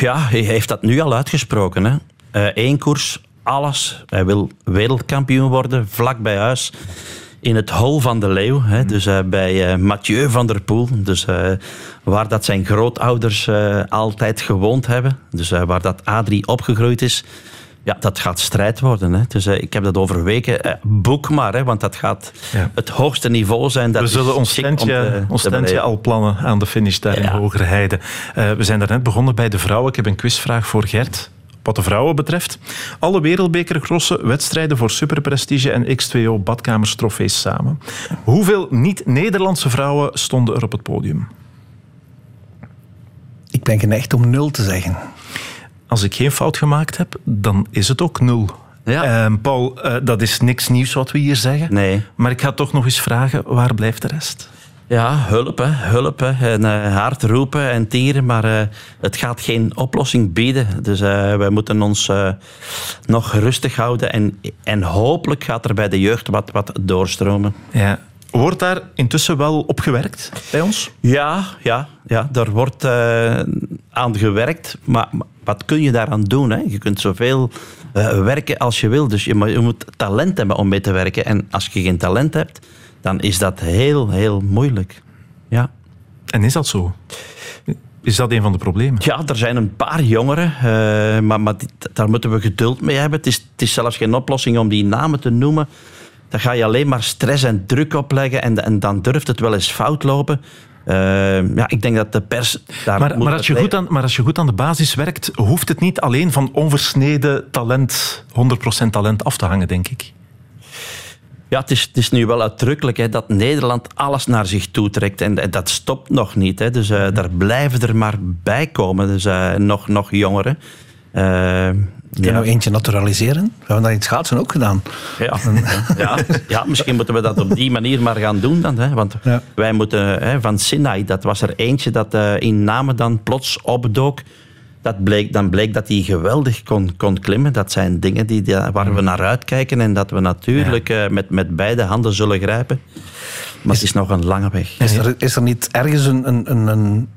ja, hij heeft dat nu al uitgesproken. Eén koers alles. Hij wil wereldkampioen worden, vlak bij huis. In het hol van de leeuw, hè, dus uh, bij uh, Mathieu van der Poel. Dus, uh, waar dat zijn grootouders altijd gewoond hebben. Dus waar dat Adrie opgegroeid is. Ja, dat gaat strijd worden. Hè. Dus ik heb dat over weken. boek maar, hè, want dat gaat ja. het hoogste niveau zijn. Dat we zullen ons tentje, ons tentje al plannen aan de finish daar ja. in Hogerheide. we zijn daarnet begonnen bij de vrouwen. Ik heb een quizvraag voor Gert wat de vrouwen betreft. Alle wereldbekercrossen, wedstrijden voor superprestige en X2O badkamerstrofees samen. Hoeveel niet-Nederlandse vrouwen stonden er op het podium? Ik ben geneigd om nul te zeggen. Als ik geen fout gemaakt heb, dan is het ook nul. Ja. Uh, Paul, uh, dat is niks nieuws wat we hier zeggen. Nee. Maar ik ga toch nog eens vragen, waar blijft de rest? Ja, hulp, hè, hulp. Hè. En, uh, hard roepen en tieren, maar uh, het gaat geen oplossing bieden. Dus uh, wij moeten ons nog rustig houden en, en hopelijk gaat er bij de jeugd wat, wat doorstromen. Ja. Wordt daar intussen wel op gewerkt bij ons? Ja, ja, ja daar wordt aan gewerkt. Maar, wat kun je daaraan doen? Hè? Je kunt zoveel werken als je wil. Dus je, je moet talent hebben om mee te werken. En als je geen talent hebt dan is dat heel, heel moeilijk. Ja. En is dat zo? Is dat een van de problemen? Ja, er zijn een paar jongeren, uh, maar, maar daar moeten we geduld mee hebben. Het is, het is zelfs geen oplossing om die namen te noemen. dan ga je alleen maar stress en druk opleggen en, en dan durft het wel eens fout lopen. Uh, ja, ik denk dat de pers daar maar, maar, als je goed aan, maar als je goed aan de basis werkt, hoeft het niet alleen van onversneden talent, 100% talent af te hangen, denk ik. Ja, het is, het is nu wel uitdrukkelijk hè, dat Nederland alles naar zich toe trekt. En, en dat stopt nog niet. Hè. Dus uh, daar blijven er maar bij komen. Dus uh, nog, nog jongeren. Uh, kunnen we eentje naturaliseren? We hebben dat in het schaatsen ook gedaan. Ja, ja, ja, misschien moeten we dat op die manier maar gaan doen dan. Hè? Want ja. wij moeten hè, van Sinai, dat was er eentje dat uh, in namen dan plots opdook. Dat bleek, dan bleek dat hij geweldig kon, kon klimmen. Dat zijn dingen die, die waar we naar uitkijken en dat we natuurlijk ja. uh, met, met beide handen zullen grijpen. Maar is, het is nog een lange weg. Is er, is er niet ergens een, een, een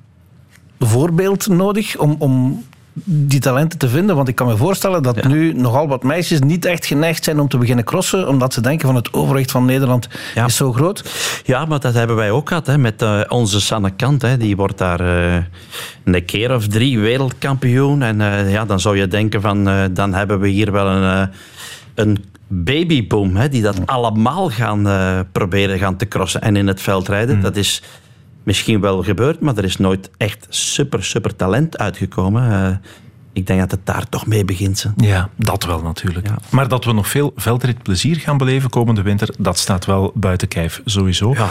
voorbeeld nodig om, om die talenten te vinden. Want ik kan me voorstellen dat ja. nu nogal wat meisjes niet echt geneigd zijn om te beginnen crossen, omdat ze denken van het overrecht van Nederland ja. is zo groot. Ja, maar dat hebben wij ook gehad hè, met uh, onze Sanne Kant. Hè. Die wordt daar uh, een keer of drie wereldkampioen. En uh, ja, dan zou je denken van, dan hebben we hier wel een, een babyboom, hè, die dat allemaal gaan proberen gaan te crossen en in het veld rijden. Mm. Dat is misschien wel gebeurd, maar er is nooit echt super, super talent uitgekomen. Uh, ik denk dat het daar toch mee begint. Ze. Ja, dat wel natuurlijk. Ja. Maar dat we nog veel veldritplezier gaan beleven komende winter, dat staat wel buiten kijf, sowieso. Ja.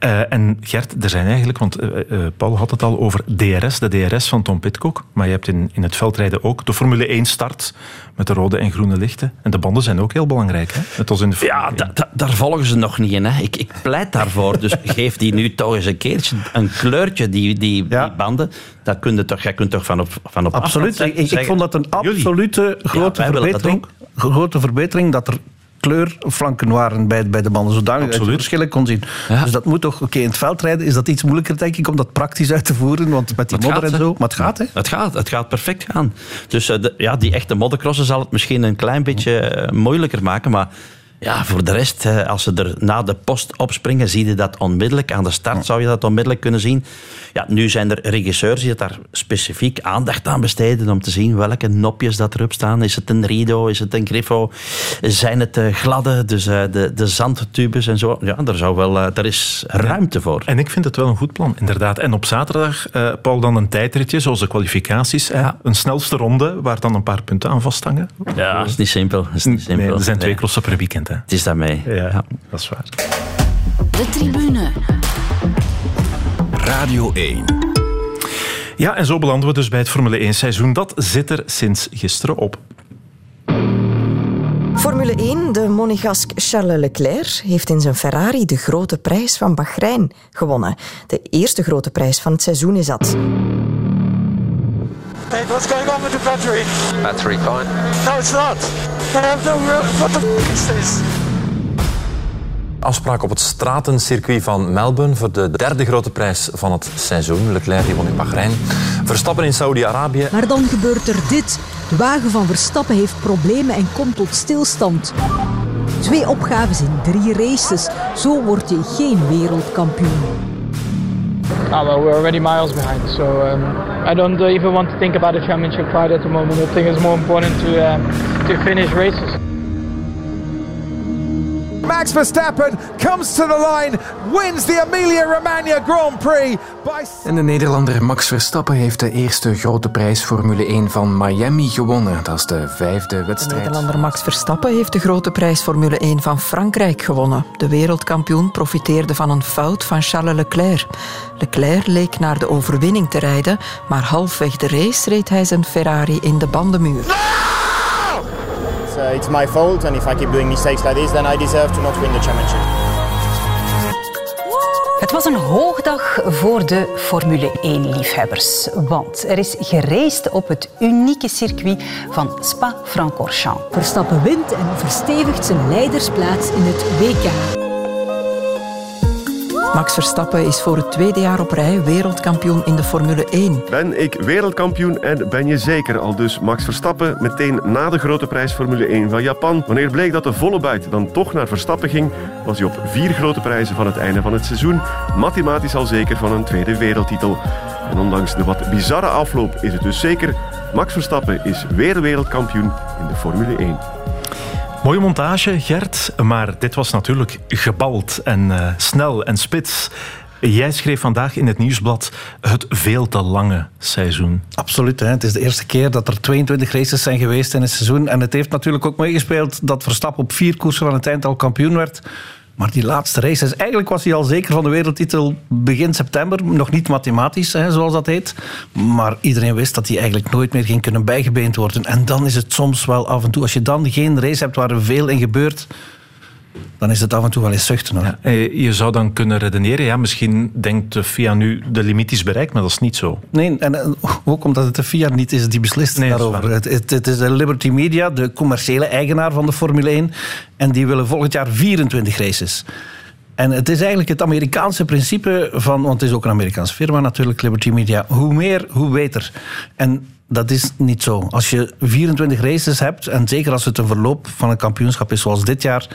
Uh, en Gert, er zijn eigenlijk, want uh, uh, Paul had het al over DRS, de DRS van Tom Pitcock. Maar je hebt in, in het veldrijden ook de Formule 1 start met de rode en groene lichten. En de banden zijn ook heel belangrijk. Hè? Net als in de ja, da, da, daar volgen ze nog niet in. Hè? Ik, ik pleit daarvoor. dus geef die nu toch eens een keertje een kleurtje, die, die, ja. die banden. Dat kun je toch, jij kunt toch van op, van op Absoluut. Ik, ik, vond dat een absolute grote, ja, verbetering, grote verbetering dat er kleurflanken waren bij, bij de banden, zodanig dat je verschillen kon zien. Ja. Dus dat moet toch, oké, okay, in het veld rijden is dat iets moeilijker, denk ik, om dat praktisch uit te voeren, want met die modder en zo, maar het gaat, hè? Het gaat, het gaat perfect gaan. Dus uh, de, ja, die echte moddercrossen zal het misschien een klein beetje uh, moeilijker maken, maar ja, voor de rest, als ze er na de post opspringen, zie je dat onmiddellijk. Aan de start zou je dat onmiddellijk kunnen zien. Ja, nu zijn er regisseurs die daar specifiek aandacht aan besteden om te zien welke nopjes dat erop staan. Is het een Rido, is het een Griffo, zijn het uh, gladde, dus uh, de, de zandtubes en zo. Ja, daar, zou wel, uh, daar is ruimte voor. En ik vind het wel een goed plan, inderdaad. En op zaterdag, Paul, dan een tijdritje, zoals de kwalificaties. Ja. Een snelste ronde, waar dan een paar punten aan vasthangen. Ja, dat is niet simpel. Is niet simpel. Nee, er zijn twee crossen per weekend. Hè. Het is daarmee. Ja, ja, dat is waar. De tribune. Radio 1. Ja, en zo belanden we dus bij het Formule 1 seizoen. Dat zit er sinds gisteren op. Formule 1, de monegask Charles Leclerc heeft in zijn Ferrari de grote prijs van Bahrein gewonnen. De eerste grote prijs van het seizoen is dat. Hey, what's going on with the battery? Battery fine. No, it's not. I have no What the f is this? Afspraak op het stratencircuit van Melbourne voor de derde grote prijs van het seizoen. Leclerc die won in Bahrein. Verstappen in Saudi-Arabië. Maar dan gebeurt er dit. De wagen van Verstappen heeft problemen en komt tot stilstand. Twee opgaves in drie races. Zo word je geen wereldkampioen. Oh, well, we're already miles behind, so um, I don't even want to think about a championship fight at the moment. I think it's more important to uh, to finish races. Max Verstappen comes to the line, wins the Emilia-Romagna Grand Prix. By... En de Nederlander Max Verstappen heeft de eerste grote prijs Formule 1 van Miami gewonnen. Dat is de vijfde wedstrijd. De Nederlander Max Verstappen heeft de grote prijs Formule 1 van Frankrijk gewonnen. De wereldkampioen profiteerde van een fout van Charles Leclerc. Leclerc leek naar de overwinning te rijden, maar halfweg de race reed hij zijn Ferrari in de bandenmuur. Uh, it's my fault, and if I keep doing mistakes like this, then I deserve to not win the championship. Het was een hoogdag voor de Formule 1-liefhebbers. Want er is geraced op het unieke circuit van Spa-Francorchamps. Verstappen wint en verstevigt zijn leidersplaats in het WK. Max Verstappen is voor het tweede jaar op rij wereldkampioen in de Formule 1. Ben ik wereldkampioen en ben je zeker al dus Max Verstappen meteen na de grote prijs Formule 1 van Japan. Wanneer bleek dat de volle buit dan toch naar Verstappen ging, was hij op vier grote prijzen van het einde van het seizoen mathematisch al zeker van een tweede wereldtitel. En ondanks de wat bizarre afloop is het dus zeker, Max Verstappen is weer wereldkampioen in de Formule 1. Mooie montage, Gert. Maar dit was natuurlijk gebald en uh, snel en spits. Jij schreef vandaag in het nieuwsblad het veel te lange seizoen. Absoluut. Hè. Het is de eerste keer dat er 22 races zijn geweest in een seizoen. En het heeft natuurlijk ook meegespeeld dat Verstappen op vier koersen van het eind al kampioen werd. Maar die laatste races, eigenlijk was hij al zeker van de wereldtitel begin september. Nog niet mathematisch, hè, zoals dat heet. Maar iedereen wist dat hij eigenlijk nooit meer ging kunnen bijgebeend worden. En dan is het soms wel af en toe, als je dan geen race hebt waar er veel in gebeurt dan is het af en toe wel eens zuchten. Hoor. Ja, je zou dan kunnen redeneren, ja, misschien denkt de FIA nu de limiet is bereikt, maar dat is niet zo. Nee, en eh, ook omdat het de FIA niet is die beslist nee, daarover. Het, het, het, is de Liberty Media, de commerciële eigenaar van de Formule 1, en die willen volgend jaar 24 races. En het is eigenlijk het Amerikaanse principe van, want het is ook een Amerikaanse firma natuurlijk, Liberty Media, hoe meer, hoe beter. En dat is niet zo. Als je 24 races hebt, en zeker als het een verloop van een kampioenschap is zoals dit jaar,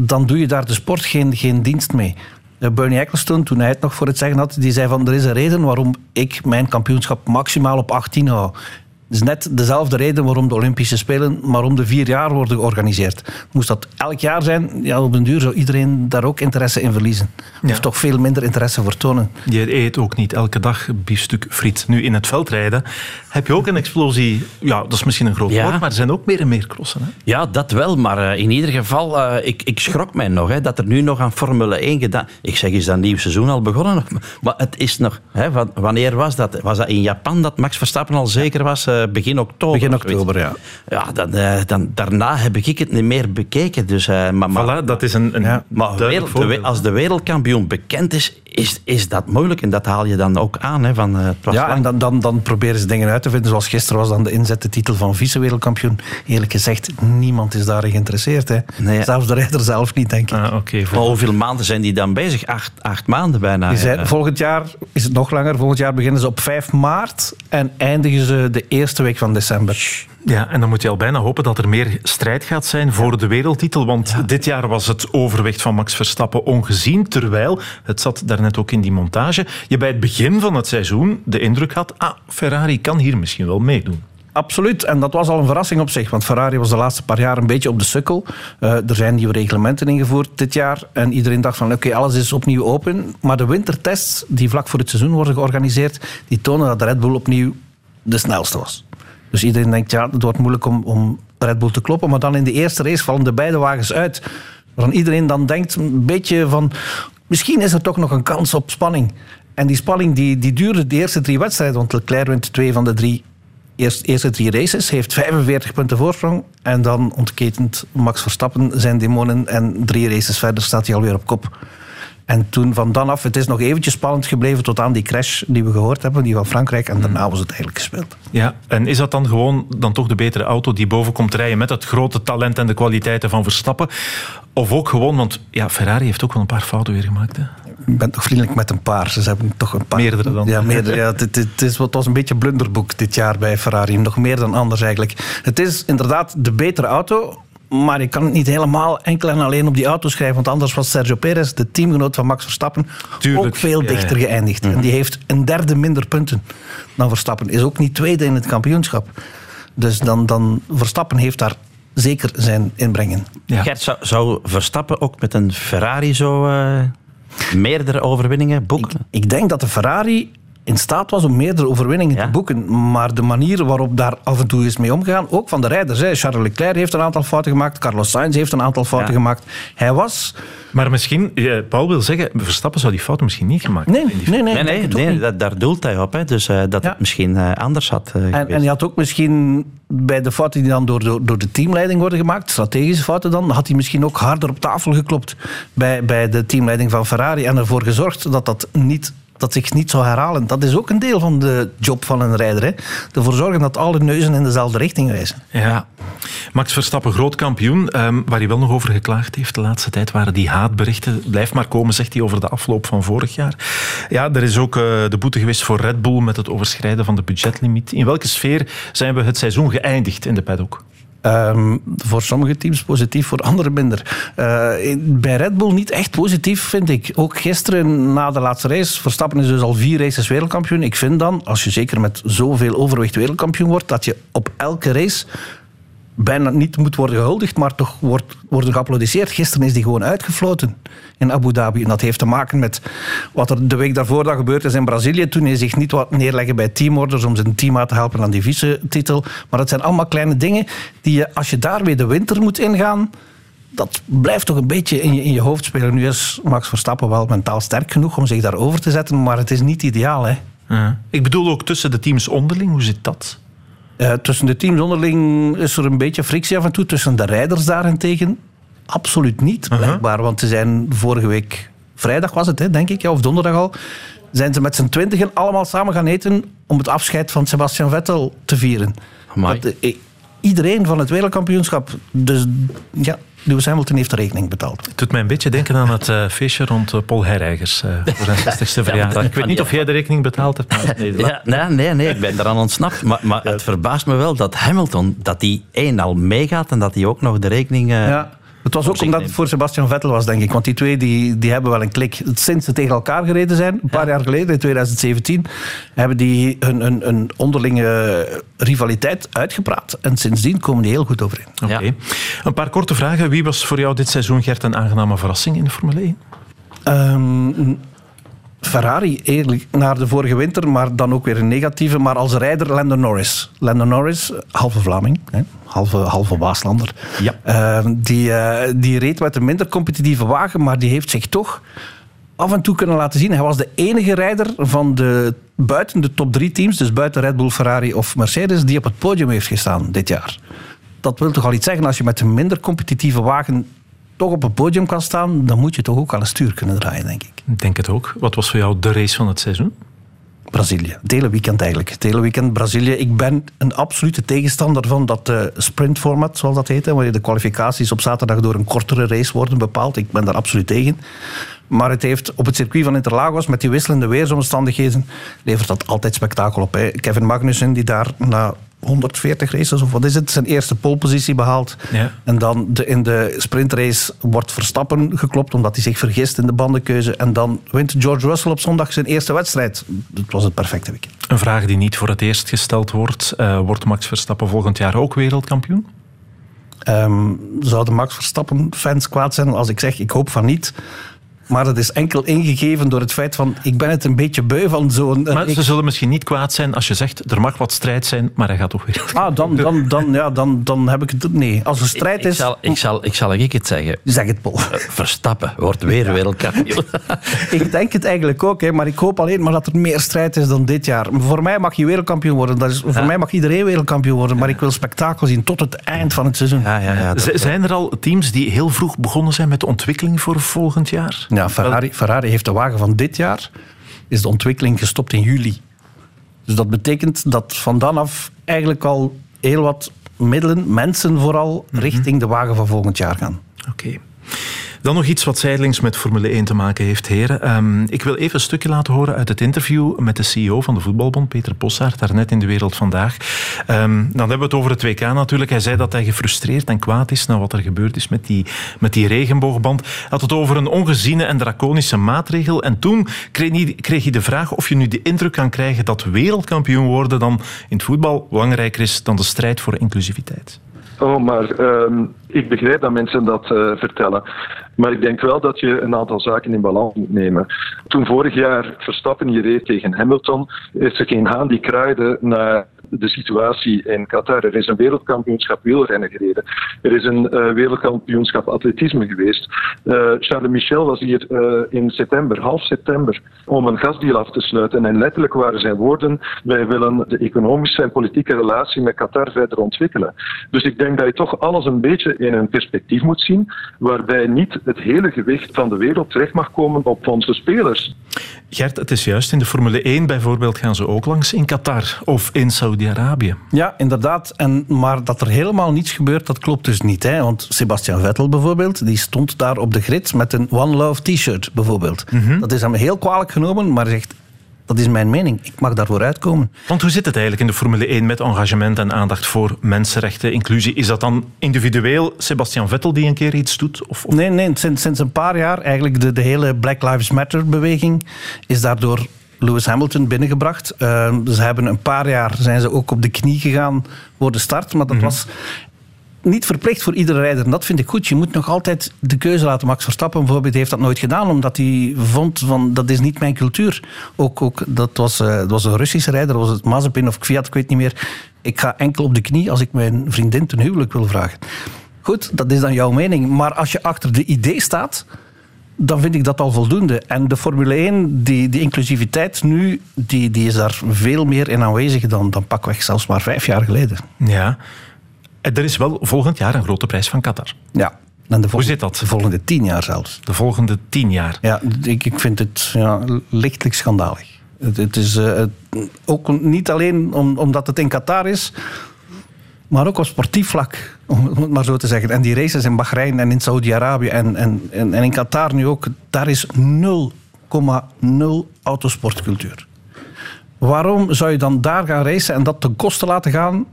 dan doe je daar de sport geen, geen dienst mee. Eh, Bernie Ecclestone, toen hij het nog voor het zeggen had, die zei van er is een reden waarom ik mijn kampioenschap maximaal op 18 hou. Het is net dezelfde reden waarom de Olympische Spelen maar om de vier jaar worden georganiseerd. Moest dat elk jaar zijn, ja, op den duur zou iedereen daar ook interesse in verliezen. Of toch veel minder interesse voor tonen. Je eet ook niet elke dag biefstuk friet. Nu, in het veldrijden heb je ook een explosie. Ja, dat is misschien een groot woord, maar er zijn ook meer en meer crossen. Hè? Ja, dat wel. Maar uh, in ieder geval, uh, ik, ik schrok mij nog hè, dat er nu nog aan Formule 1 gedaan... Ik zeg, is dat nieuw seizoen al begonnen? Maar het is nog... Hè, wanneer was dat? Was dat in Japan dat Max Verstappen al zeker was? Uh, begin oktober. Begin oktober, ja. Ja, dan, dan, daarna heb ik het niet meer bekeken. Dus, maar, maar, dat is een, een ja. maar wereld, de, als de wereldkampioen bekend is, is, is dat moeilijk. En dat haal je dan ook aan. Hè, van, het ja, en dan, dan, dan proberen ze dingen uit te vinden. Zoals gisteren was dan de inzette titel van vice-wereldkampioen. Eerlijk gezegd, niemand is daar geïnteresseerd. Hè. Nee. Zelfs de rijder zelf niet, denk ik. Ah, okay, hoeveel maanden zijn die dan bezig? Acht, acht maanden bijna. Die zijn, volgend jaar is het nog langer. Volgend jaar beginnen ze op 5 maart en eindigen ze de eerste week van december. Ja, en dan moet je al bijna hopen dat er meer strijd gaat zijn voor de wereldtitel. Want dit jaar was het overwicht van Max Verstappen ongezien. Terwijl, het zat daarnet ook in die montage, je bij het begin van het seizoen de indruk had, ah, Ferrari kan hier misschien wel meedoen. Absoluut, en dat was al een verrassing op zich, want Ferrari was de laatste paar jaar een beetje op de sukkel. Uh, er zijn nieuwe reglementen ingevoerd dit jaar en iedereen dacht van oké, alles is opnieuw open. Maar de wintertests die vlak voor het seizoen worden georganiseerd, die tonen dat Red Bull opnieuw de snelste was. Dus iedereen denkt, ja, het wordt moeilijk om, om Red Bull te kloppen. Maar dan in de eerste race vallen de beide wagens uit. Waarvan iedereen dan denkt een beetje van... Misschien is er toch nog een kans op spanning. En die spanning die, die duurde de eerste drie wedstrijden. Want Leclerc wint twee van de drie eerst, eerste drie races. Heeft 45 punten voorsprong. En dan ontketent Max Verstappen zijn demonen. En drie races verder staat hij alweer op kop. En toen van dan af, het is nog eventjes spannend gebleven tot aan die crash die we gehoord hebben, die van Frankrijk. En daarna was het eigenlijk gespeeld. Ja, en is dat dan gewoon dan toch de betere auto die boven komt rijden met het grote talent en de kwaliteiten van Verstappen? Of ook gewoon, want ja, Ferrari heeft ook wel een paar fouten weer gemaakt. Hè? Ik ben toch vriendelijk met een paar. Ze hebben toch een paar. Meerdere dan. Ja, meerdere. Ja, het, het, is, het was een beetje blunderboek dit jaar bij Ferrari. Nog meer dan anders eigenlijk. Het is inderdaad de betere auto. Maar ik kan het niet helemaal enkel en alleen op die auto schrijven. Want anders was Sergio Perez, de teamgenoot van Max Verstappen, ook veel dichter geëindigd. En die heeft een derde minder punten dan Verstappen. Is ook niet tweede in het kampioenschap. Dus dan, dan Verstappen heeft daar zeker zijn inbrengen. Ja. Gert, zou, zou, Verstappen ook met een Ferrari zo uh, meerdere overwinningen boeken? Ik, ik denk dat de Ferrari in staat was om meerdere overwinningen te boeken. Maar de manier waarop daar af en toe is mee omgegaan, ook van de rijders. Hè. Charles Leclerc heeft een aantal fouten gemaakt, Carlos Sainz heeft een aantal fouten gemaakt. Hij was... Maar misschien, Paul wil zeggen, Verstappen zou die fouten misschien niet gemaakt hebben. Nee, nee, nee, nee, nee dat, daar doelt hij op. Hè. Dus uh, dat het misschien uh, anders had uh, en, en, hij had ook misschien bij de fouten die dan door, door, door, de teamleiding worden gemaakt, strategische fouten dan, had hij misschien ook harder op tafel geklopt bij, bij de teamleiding van Ferrari en ervoor gezorgd dat dat niet dat zich niet zou herhalen. Dat is ook een deel van de job van een rijder. Hè? Ervoor zorgen dat alle neuzen in dezelfde richting wijzen. Ja. Max Verstappen, groot kampioen. Um, waar hij wel nog over geklaagd heeft de laatste tijd waren die haatberichten. Blijf maar komen, zegt hij over de afloop van vorig jaar. Ja, er is ook uh, de boete geweest voor Red Bull met het overschrijden van de budgetlimiet. In welke sfeer zijn we het seizoen geëindigd in de paddock? Um, voor sommige teams positief, voor andere minder. Uh, bij Red Bull niet echt positief, vind ik. Ook gisteren na de laatste race. Verstappen is dus al vier races wereldkampioen. Ik vind dan, als je zeker met zoveel overwicht wereldkampioen wordt, dat je op elke race bijna niet moet worden gehuldigd, maar toch wordt, worden geapplaudisseerd. Gisteren is die gewoon uitgefloten in Abu Dhabi. En dat heeft te maken met wat er de week daarvoor dat gebeurd is in Brazilië. Toen hij zich niet wat neerleggen bij teamorders om zijn team aan te helpen aan die vice-titel. Maar dat zijn allemaal kleine dingen die je, als je daar weer de winter moet ingaan, dat blijft toch een beetje in je, in je hoofd spelen. Nu is Max Verstappen wel mentaal sterk genoeg om zich daarover te zetten, maar het is niet ideaal. Hè? Ja. Ik bedoel ook tussen de teams onderling, hoe zit dat? Uh, tussen de teams onderling is er een beetje frictie af en toe. Tussen de rijders daarentegen absoluut niet, blijkbaar. Want ze zijn vorige week, vrijdag was het, hè, denk ik, ja, of donderdag al, zijn ze met z'n twintigen allemaal samen gaan eten om het afscheid van Sebastian Vettel te vieren. Dat, eh, iedereen van het wereldkampioenschap. Dus ja, Lewis Hamilton heeft de rekening betaald. Het doet mij een beetje denken aan het uh, feestje rond uh, Paul Herreigers uh, voor zijn 60ste verjaardag. ik weet niet of jij de rekening betaald hebt. Maar nee, ja, nee, nee, nee, ik ben eraan ontsnapt. Maar, maar het verbaast me wel dat Hamilton, dat hij één al meegaat en dat hij ook nog de rekening... ja. Het was ook omdat het voor Sebastian Vettel was, denk ik. Want die twee die, die hebben wel een klik. Sinds ze tegen elkaar gereden zijn, een paar jaar geleden, in 2017, hebben die hun, hun, hun onderlinge rivaliteit uitgepraat. En sindsdien komen die heel goed overeen. Oké. Een paar korte vragen. Wie was voor jou dit seizoen, Gert, een aangename verrassing in de Formule 1? Um, Ferrari eerlijk naar de vorige winter, maar dan ook weer een negatieve. Maar als rijder Lando Norris. Lando Norris, halve Vlaming, hè? Halve, halve Waaslander. Ja. Uh, die, uh, die reed met een minder competitieve wagen, maar die heeft zich toch af en toe kunnen laten zien. Hij was de enige rijder van de, buiten de top drie teams, dus buiten Red Bull, Ferrari of Mercedes, die op het podium heeft gestaan dit jaar. Dat wil toch al iets zeggen als je met een minder competitieve wagen toch op het podium kan staan, dan moet je toch ook al een stuur kunnen draaien, denk ik. Ik denk het ook. Wat was voor jou de race van het seizoen? Brazilië. Het hele weekend eigenlijk. Het hele weekend Brazilië. Ik ben een absolute tegenstander van dat uh, sprintformat, zoals dat heet. Hè, waar de kwalificaties op zaterdag door een kortere race worden bepaald. Ik ben daar absoluut tegen. Maar het heeft op het circuit van Interlagos, met die wisselende weersomstandigheden, levert dat altijd spektakel op. Hè. Kevin Magnussen, die daar na 140 races, of wat is het, zijn eerste polepositie behaald. Ja. En dan de, in de sprintrace wordt Verstappen geklopt, omdat hij zich vergist in de bandenkeuze. En dan wint George Russell op zondag zijn eerste wedstrijd. Dat was het perfecte weekend. Een vraag die niet voor het eerst gesteld wordt. Uh, wordt Max Verstappen volgend jaar ook wereldkampioen? Um, zouden Max Verstappen fans kwaad zijn als ik zeg, ik hoop van niet. Maar dat is enkel ingegeven door het feit van ik ben het een beetje beu van zo'n... Maar ze zullen misschien niet kwaad zijn als je zegt er mag wat strijd zijn, maar hij gaat toch weer... Ah, dan, dan, dan, ja, dan, dan heb ik het... Nee, als er strijd is... Ik zal, ik zal, ik zal ik het zeggen. Zeg het, Paul. Verstappen wordt weer wereldkampioen. ik denk het eigenlijk ook, hè, maar ik hoop alleen maar dat er meer strijd is dan dit jaar. Voor mij mag je wereldkampioen worden. Dat is, voor mij mag iedereen wereldkampioen worden, maar ik wil spektakel zien tot het eind van het seizoen. Ja, ja, ja, zijn er al teams die heel vroeg begonnen zijn met de ontwikkeling voor volgend jaar? Ja, Ferrari, Ferrari heeft de wagen van dit jaar, is de ontwikkeling gestopt in juli. Dus dat betekent dat van dan af eigenlijk al heel wat middelen, mensen vooral, richting de wagen van volgend jaar gaan. Oké. Dan nog iets wat zijdelings met Formule 1 te maken heeft, heren. Um, ik wil even een stukje laten horen uit het interview met de CEO van de Voetbalbond, Peter Possaert, daarnet in de Wereld Vandaag. Um, dan hebben we het over het WK natuurlijk. Hij zei dat hij gefrustreerd en kwaad is na wat er gebeurd is met die, met die regenboogband. Hij had het over een ongeziene en draconische maatregel. En toen kreeg hij, kreeg de vraag of je nu de indruk kan krijgen dat wereldkampioen worden dan in het voetbal belangrijker is dan de strijd voor inclusiviteit. Oh, maar um, ik begrijp dat mensen dat uh, vertellen. Maar ik denk wel dat je een aantal zaken in balans moet nemen. Toen vorig jaar Verstappen hier reed tegen Hamilton, is er geen haan die kruide naar de situatie in Qatar. Er is een wereldkampioenschap wielrennen gereden. Er is een uh, wereldkampioenschap atletisme geweest. Uh, Charles Michel was hier uh, in september, half september, om een gasdeal af te sluiten. En letterlijk waren zijn woorden: wij willen de economische en politieke relatie met Qatar verder ontwikkelen. Dus ik denk dat je toch alles een beetje in een perspectief moet zien, waarbij niet het hele gewicht van de wereld terecht mag komen op onze spelers. Gert, het is juist in de Formule 1 bijvoorbeeld gaan ze ook langs in Qatar of in Ja, inderdaad. En, maar dat er helemaal niets gebeurt, dat klopt dus niet. Hè? Want Sebastian Vettel bijvoorbeeld, die stond daar op de grid met een One Love t-shirt bijvoorbeeld. Mm -hmm. Dat is hem heel kwalijk genomen, maar zegt dat is mijn mening. Ik mag daarvoor uitkomen. Want hoe zit het eigenlijk in de Formule 1 met engagement en aandacht voor mensenrechten, inclusie? Is dat dan individueel Sebastian Vettel die een keer iets doet? Of, of? Nee, nee sinds, sinds een paar jaar. Eigenlijk de, de hele Black Lives Matter-beweging is daardoor Lewis Hamilton binnengebracht. Uh, ze hebben een paar jaar zijn ze ook op de knie gegaan voor de start, maar dat mm -hmm. was niet verplicht voor iedere rijder. En dat vind ik goed. Je moet nog altijd de keuze laten. Max Verstappen bijvoorbeeld heeft dat nooit gedaan, omdat hij vond van dat is niet mijn cultuur. Ook, ook dat, was, uh, dat was een Russische rijder, was het Mazepin of Kvyat, ik weet niet meer. Ik ga enkel op de knie als ik mijn vriendin ten huwelijk wil vragen. Goed, dat is dan jouw mening. Maar als je achter de idee staat, dan vind ik dat al voldoende. En de Formule 1, die, die inclusiviteit nu, die, die is daar veel meer in aanwezig dan, dan pakweg zelfs maar vijf jaar geleden. Ja. En er is wel volgend jaar een grote prijs van Qatar. Ja. En de Hoe zit dat? De volgende tien jaar zelfs. De volgende tien jaar? Ja, ik, ik vind het ja, lichtelijk schandalig. Het, het is uh, ook niet alleen om, omdat het in Qatar is, maar ook op sportief vlak, om het maar zo te zeggen. En die races in Bahrein en in Saudi-Arabië en, en, en, in Qatar nu ook, daar is 0,0 autosportcultuur. Waarom zou je dan daar gaan racen en dat ten koste laten gaan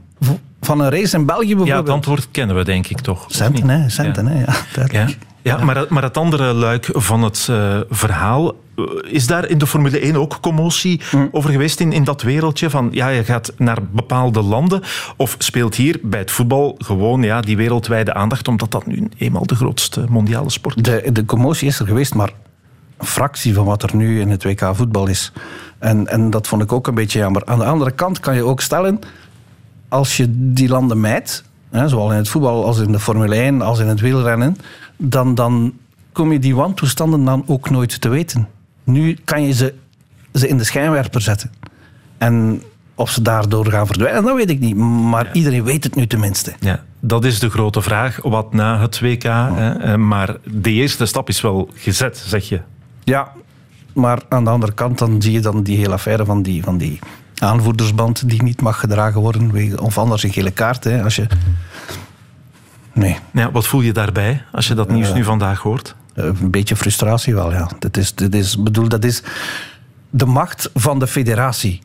van een race in België bijvoorbeeld? Ja, het antwoord kennen we denk ik toch. Centen, hè? Centen, hè? Ja, ja. Ja, maar, maar het andere luik van het uh, verhaal, eh, is daar in de Formule 1 ook commotie mm. over geweest in, in dat wereldje? Van ja, je gaat naar bepaalde landen of speelt hier bij het voetbal gewoon ja, die wereldwijde aandacht, omdat dat nu eenmaal de grootste mondiale sport is? De, de commotie is er geweest, maar een fractie van wat er nu in het WK voetbal is. En, en dat vond ik ook een beetje jammer. Aan de andere kant kan je ook stellen, als je die landen mijt, hè, zowel in het voetbal als in de Formule 1, als in het wielrennen, dan, dan kom je die wantoestanden dan ook nooit te weten. Nu kan je ze, ze in de schijnwerper zetten. En of ze daardoor gaan verdwijnen, dat weet ik niet. Maar iedereen weet het nu tenminste. Ja, dat is de grote vraag. Wat na het WK? Hè? Eh, maar de eerste stap is wel gezet, zeg je. Ja, maar aan de andere kant dan zie je dan die hele affaire van die, van die aanvoerdersband die niet mag gedragen worden. Of anders een gele kaart. Hè. Als je Nee. Ja, wat voel je daarbij als je dat nieuws nu vandaag hoort? Eh, een beetje frustratie wel, ja. Dat is, dat is, bedoel, dat is de macht van de federatie.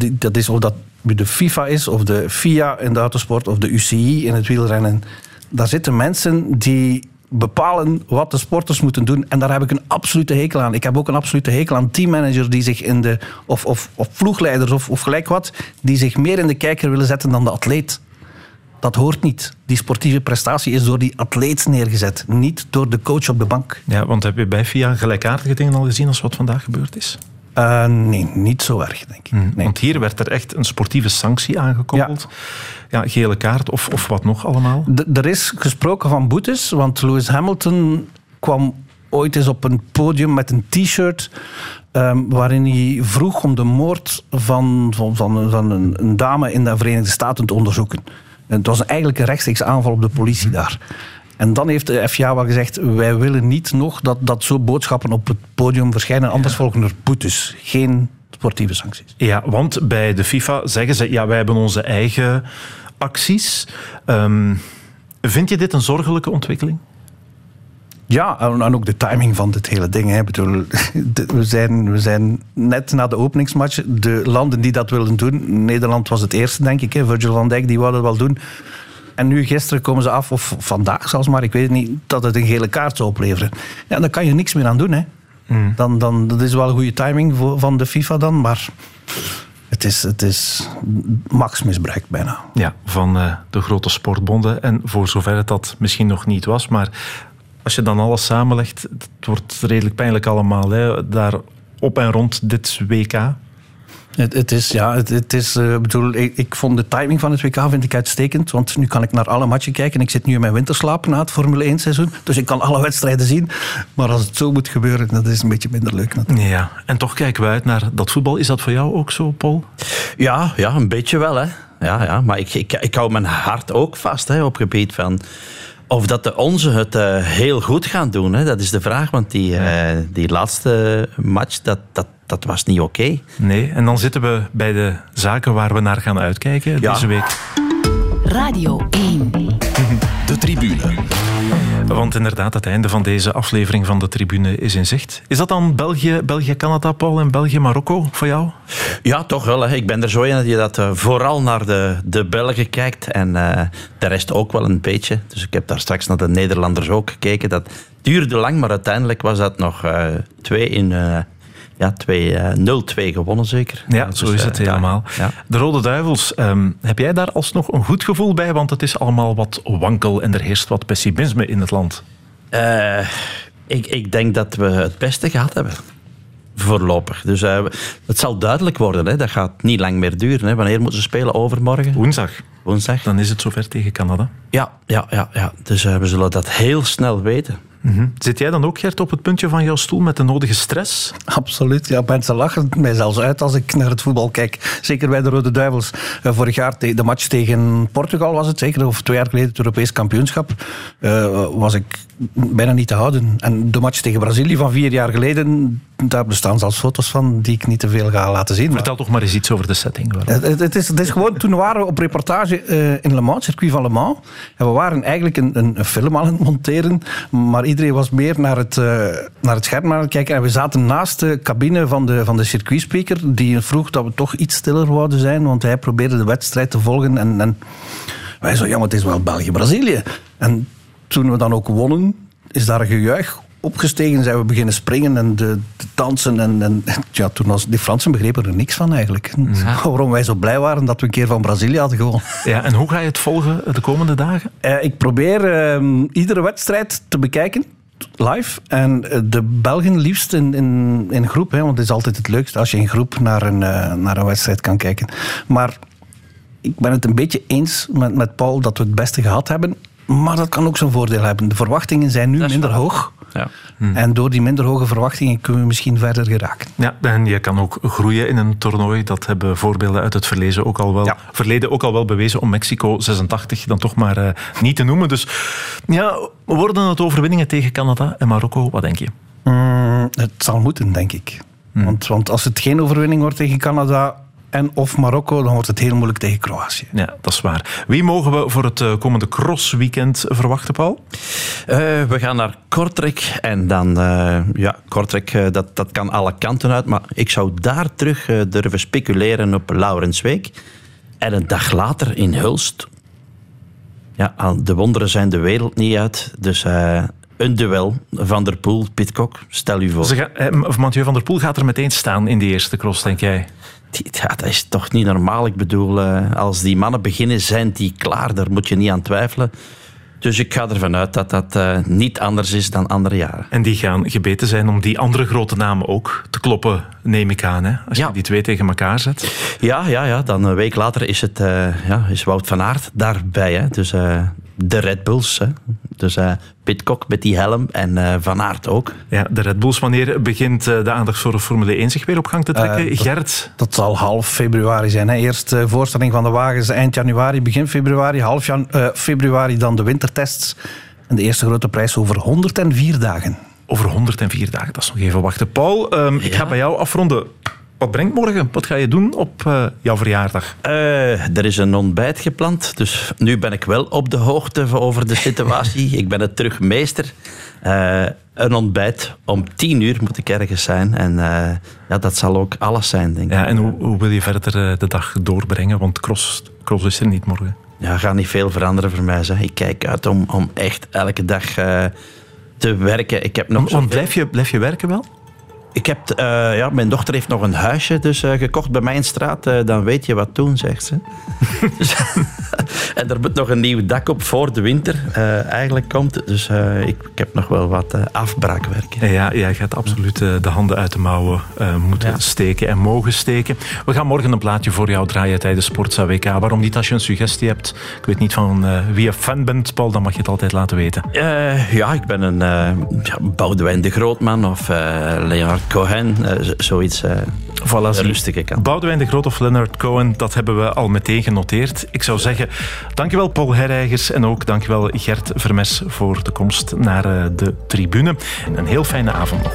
dat is of dat de FIFA is, of de FIA in de autosport, of de UCI in het wielrennen. Daar zitten mensen die bepalen wat de sporters moeten doen. En daar heb ik een absolute hekel aan. Ik heb ook een absolute hekel aan teammanagers die zich in de. of, of, of ploegleiders of, of gelijk wat. die zich meer in de kijker willen zetten dan de atleet. Dat hoort niet. Die sportieve prestatie is door die atleet neergezet, niet door de coach op de bank. Ja, want heb je bij FIA gelijkaardige dingen al gezien als wat vandaag gebeurd is? Uh, nee, niet zo erg, denk ik. Hmm, nee. Want hier werd er echt een sportieve sanctie aangekoppeld. Ja, ja gele kaart of, of wat nog allemaal? er is gesproken van boetes, want Lewis Hamilton kwam ooit eens op een podium met een t-shirt um, waarin hij vroeg om de moord van, van, van, van een, een, dame in de Verenigde Staten te onderzoeken. Het was eigenlijk een rechtstreeks aanval op de politie daar. En dan heeft de FIA wel gezegd, wij willen niet nog dat, dat zo boodschappen op het podium verschijnen, anders volgen er boetes. Geen sportieve sancties. Ja, want bij de FIFA zeggen ze, ja, wij hebben onze eigen acties. Um, vind je dit een zorgelijke ontwikkeling? Ja, en ook de timing van dit hele ding. Hè. Bedoel, we, zijn, we zijn net na de openingsmatch. De landen die dat willen doen. Nederland was het eerste, denk ik. Hè. Virgil van Dijk die wou dat wel doen. En nu gisteren komen ze af, of vandaag zelfs maar, ik weet het niet, dat het een gele kaart zou opleveren. Ja, daar kan je niks meer aan doen. Hè. Hmm. Dan, dan, dat is wel een goede timing voor, van de FIFA dan, maar het is, het is machtsmisbruik bijna. Ja, van uh, de grote sportbonden. En voor zover het dat misschien nog niet was, maar als je dan alles samenlegt, het wordt redelijk pijnlijk allemaal. Hè, daar op en rond dit WK. Het, het, is, ja, het, het is, uh, bedoel, ik, ik, vond de timing van het WK vind ik uitstekend. Want nu kan ik naar alle matchen kijken. Ik zit nu in mijn winterslaap na het Formule 1 seizoen. Dus ik kan alle wedstrijden zien. Maar als het zo moet gebeuren, dat is een beetje minder leuk natuurlijk. Ja, en toch kijken we uit naar dat voetbal. Is dat voor jou ook zo, Paul? Ja, ja een beetje wel. Hè. Ja, ja, maar ik, ik, ik hou mijn hart ook vast hè, op gebied van of dat de onze het uh, heel goed gaan doen, hè? dat is de vraag. Want die, uh, die laatste match, dat, dat, dat was niet oké. Okay. Nee, en dan zitten we bij de zaken waar we naar gaan uitkijken ja. deze week. Radio 1. De tribune. Want inderdaad, het einde van deze aflevering van de tribune is in zicht. Is dat dan België, België Canada, Paul, en België-Marokko voor jou? Ja, toch wel. Ik ben er zo in dat je dat uh, vooral naar de, de Belgen kijkt en uh, de rest ook wel een beetje. Dus ik heb daar straks naar de Nederlanders ook gekeken. Dat duurde lang, maar uiteindelijk was dat nog uh, twee in ja, 2, eh, 0-2 gewonnen zeker. Ja, Dus, zo is eh, het helemaal. ja. De Rode Duivels, ehm, heb jij daar alsnog een goed gevoel bij? Want het is allemaal wat wankel en er heerst wat pessimisme in het land. Eh, ik, ik denk dat we het beste gehad hebben. Voorlopig. Dus eh, het zal duidelijk worden. Hè. Dat gaat niet lang meer duren. Hè. Wanneer moeten ze spelen? Overmorgen? Woensdag. Woensdag. Dan is het zover tegen Canada. Ja, ja, ja, ja. dus eh, we zullen dat heel snel weten. Mhm. Zit jij dan ook, Gert, op het puntje van jouw stoel met de nodige stress? Absoluut. Ja, mensen lachen mij zelfs uit als ik naar het voetbal kijk. Zeker bij de Rode Duivels. Eh, vorig jaar de match tegen Portugal was het zeker, of twee jaar geleden het Europees kampioenschap, eh, was ik bijna niet te houden. En de match tegen Brazilië van vier jaar geleden, daar bestaan zelfs foto's van die ik niet te veel ga laten zien. Vertel toch maar eens iets over de setting. Het, het- is, het is gewoon, toen waren we op reportage eh, in Le Mans, circuit van Le Mans. En we waren eigenlijk een, een film aan het monteren. Maar iedereen was meer naar het, eh, naar het scherm aan het kijken. En we zaten naast de cabine van de, van de circuitspeaker. Die vroeg dat we toch iets stiller wouden zijn. Want hij probeerde de wedstrijd te volgen. En, en wij zo, ja, maar het is wel België-Brazilië. En toen we dan ook wonnen, is daar een gejuich opgestegen. Zijn we beginnen springen en de dansen. En, en ja, toen was, die Fransen begrepen er niks van eigenlijk. Waarom wij zo blij waren dat we een keer van Brazilië hadden gewonnen. Ja, en hoe ga je het volgen de komende dagen? Eh, ik probeer ehm, iedere wedstrijd te bekijken. Live. En eh, de Belgen liefst in, in, in groep. Hè, want het is altijd het leukste als je in groep naar een, eh, naar een wedstrijd kan kijken. Maar ik ben het een beetje eens met, met Paul dat we het beste gehad hebben. Maar dat kan ook zijn voordeel hebben. De verwachtingen zijn nu minder hoog. Ja. En door die minder hoge verwachtingen kunnen we misschien verder geraken. Ja, en je kan ook groeien in een toernooi. Dat hebben voorbeelden uit het verleden ook al wel, verleden ook al wel bewezen om Mexico 86 dan toch maar eh, niet te noemen. Dus ja, worden het overwinningen tegen Canada en Marokko? Wat denk je? Mm, het zal moeten, denk ik. Want, want als het geen overwinning wordt tegen Canada en of Marokko, dan wordt het heel moeilijk tegen Kroatië. Ja, dat is waar. Wie mogen we voor het eh, komende crossweekend verwachten, Paul? Eh, we gaan naar Kortrijk en dan, eh, ja, Kortrijk, dat, dat kan alle kanten uit, maar ik zou daar terug durven speculeren op Laurensweek. En een dag later in Hulst. Ja, de wonderen zijn de wereld niet uit, dus eh, een duel Van der Poel, Pitcock, stel u voor. Ze gaan- eh, of Mathieu van der Poel gaat er meteen staan in die eerste cross, denk jij? Ja, dat is toch niet normaal. Ik bedoel, eh, als die mannen beginnen, zijn die klaar. Daar moet je niet aan twijfelen. Dus ik ga ervan uit dat dat eh, niet anders is dan andere jaren. En die gaan gebeten zijn om die andere grote namen ook te kloppen, neem ik aan. Hè? Als je die twee tegen elkaar zet. Ja, ja, ja. Dan een week later is, het, eh, ja, is Wout van Aert daarbij. Hè. Dus eh, de Red Bulls. Hè. Dus eh Pitcock met die helm en eh, Van Aert ook. Ja, de Red Bulls, wanneer begint eh, de aandacht voor de Formule 1 zich weer op gang te trekken? Dat- Gert? Dat zal half februari zijn. Hè. Eerst de voorstelling van de wagens eind januari, begin februari. Half jan- februari dan de wintertests. En de eerste grote prijs over 104 dagen. Over 104 dagen, dat is nog even wachten. Paul, ehm, ik ga bij jou afronden. Wat brengt morgen? Wat ga je doen op eh, jouw verjaardag? Eh, er is een ontbijt gepland, dus nu ben ik wel op de hoogte van- over de situatie. ik ben het terug meester. Eh, een ontbijt om tien uur moet ik ergens zijn. En ja, dat zal ook alles zijn, denk ik. Ja, en hoe, hoe wil je verder de dag doorbrengen? Want cross, cross is er niet morgen. Ja, gaat niet veel veranderen voor mij. Zeg. Ik kijk uit om, om echt elke dag te werken. Ik heb nog Want zoveel- blijf je, blijf je werken wel? Ik heb, eh, ja, mijn dochter heeft nog een huisje dus, eh, gekocht bij mij in straat. Eh, dan weet je wat doen, zegt ze. Dus- en er moet nog een nieuw dak op voor de winter eigenlijk komt. Dus ik, ik heb nog wel wat afbraakwerk. Ja, jij gaat absoluut de handen uit de mouwen moeten steken en mogen steken. We gaan morgen een plaatje voor jou draaien tijdens Sportza WK. Waarom niet als je een suggestie hebt? Ik weet niet van wie je fan bent, Paul, dan mag je het altijd laten weten. Ja, ik ben een ja, Boudewijn de Grootman of eh, Leonard Cohen. eh, zoiets eh Voilà, zie. rustige kant. Boudewijn de Groot of Leonard Cohen, dat hebben we al meteen genoteerd. Ik zou zeggen, dankjewel Paul Herreigers en ook dankjewel Gert Vermes voor de komst naar eh, de tribune. En een heel fijne avond nog.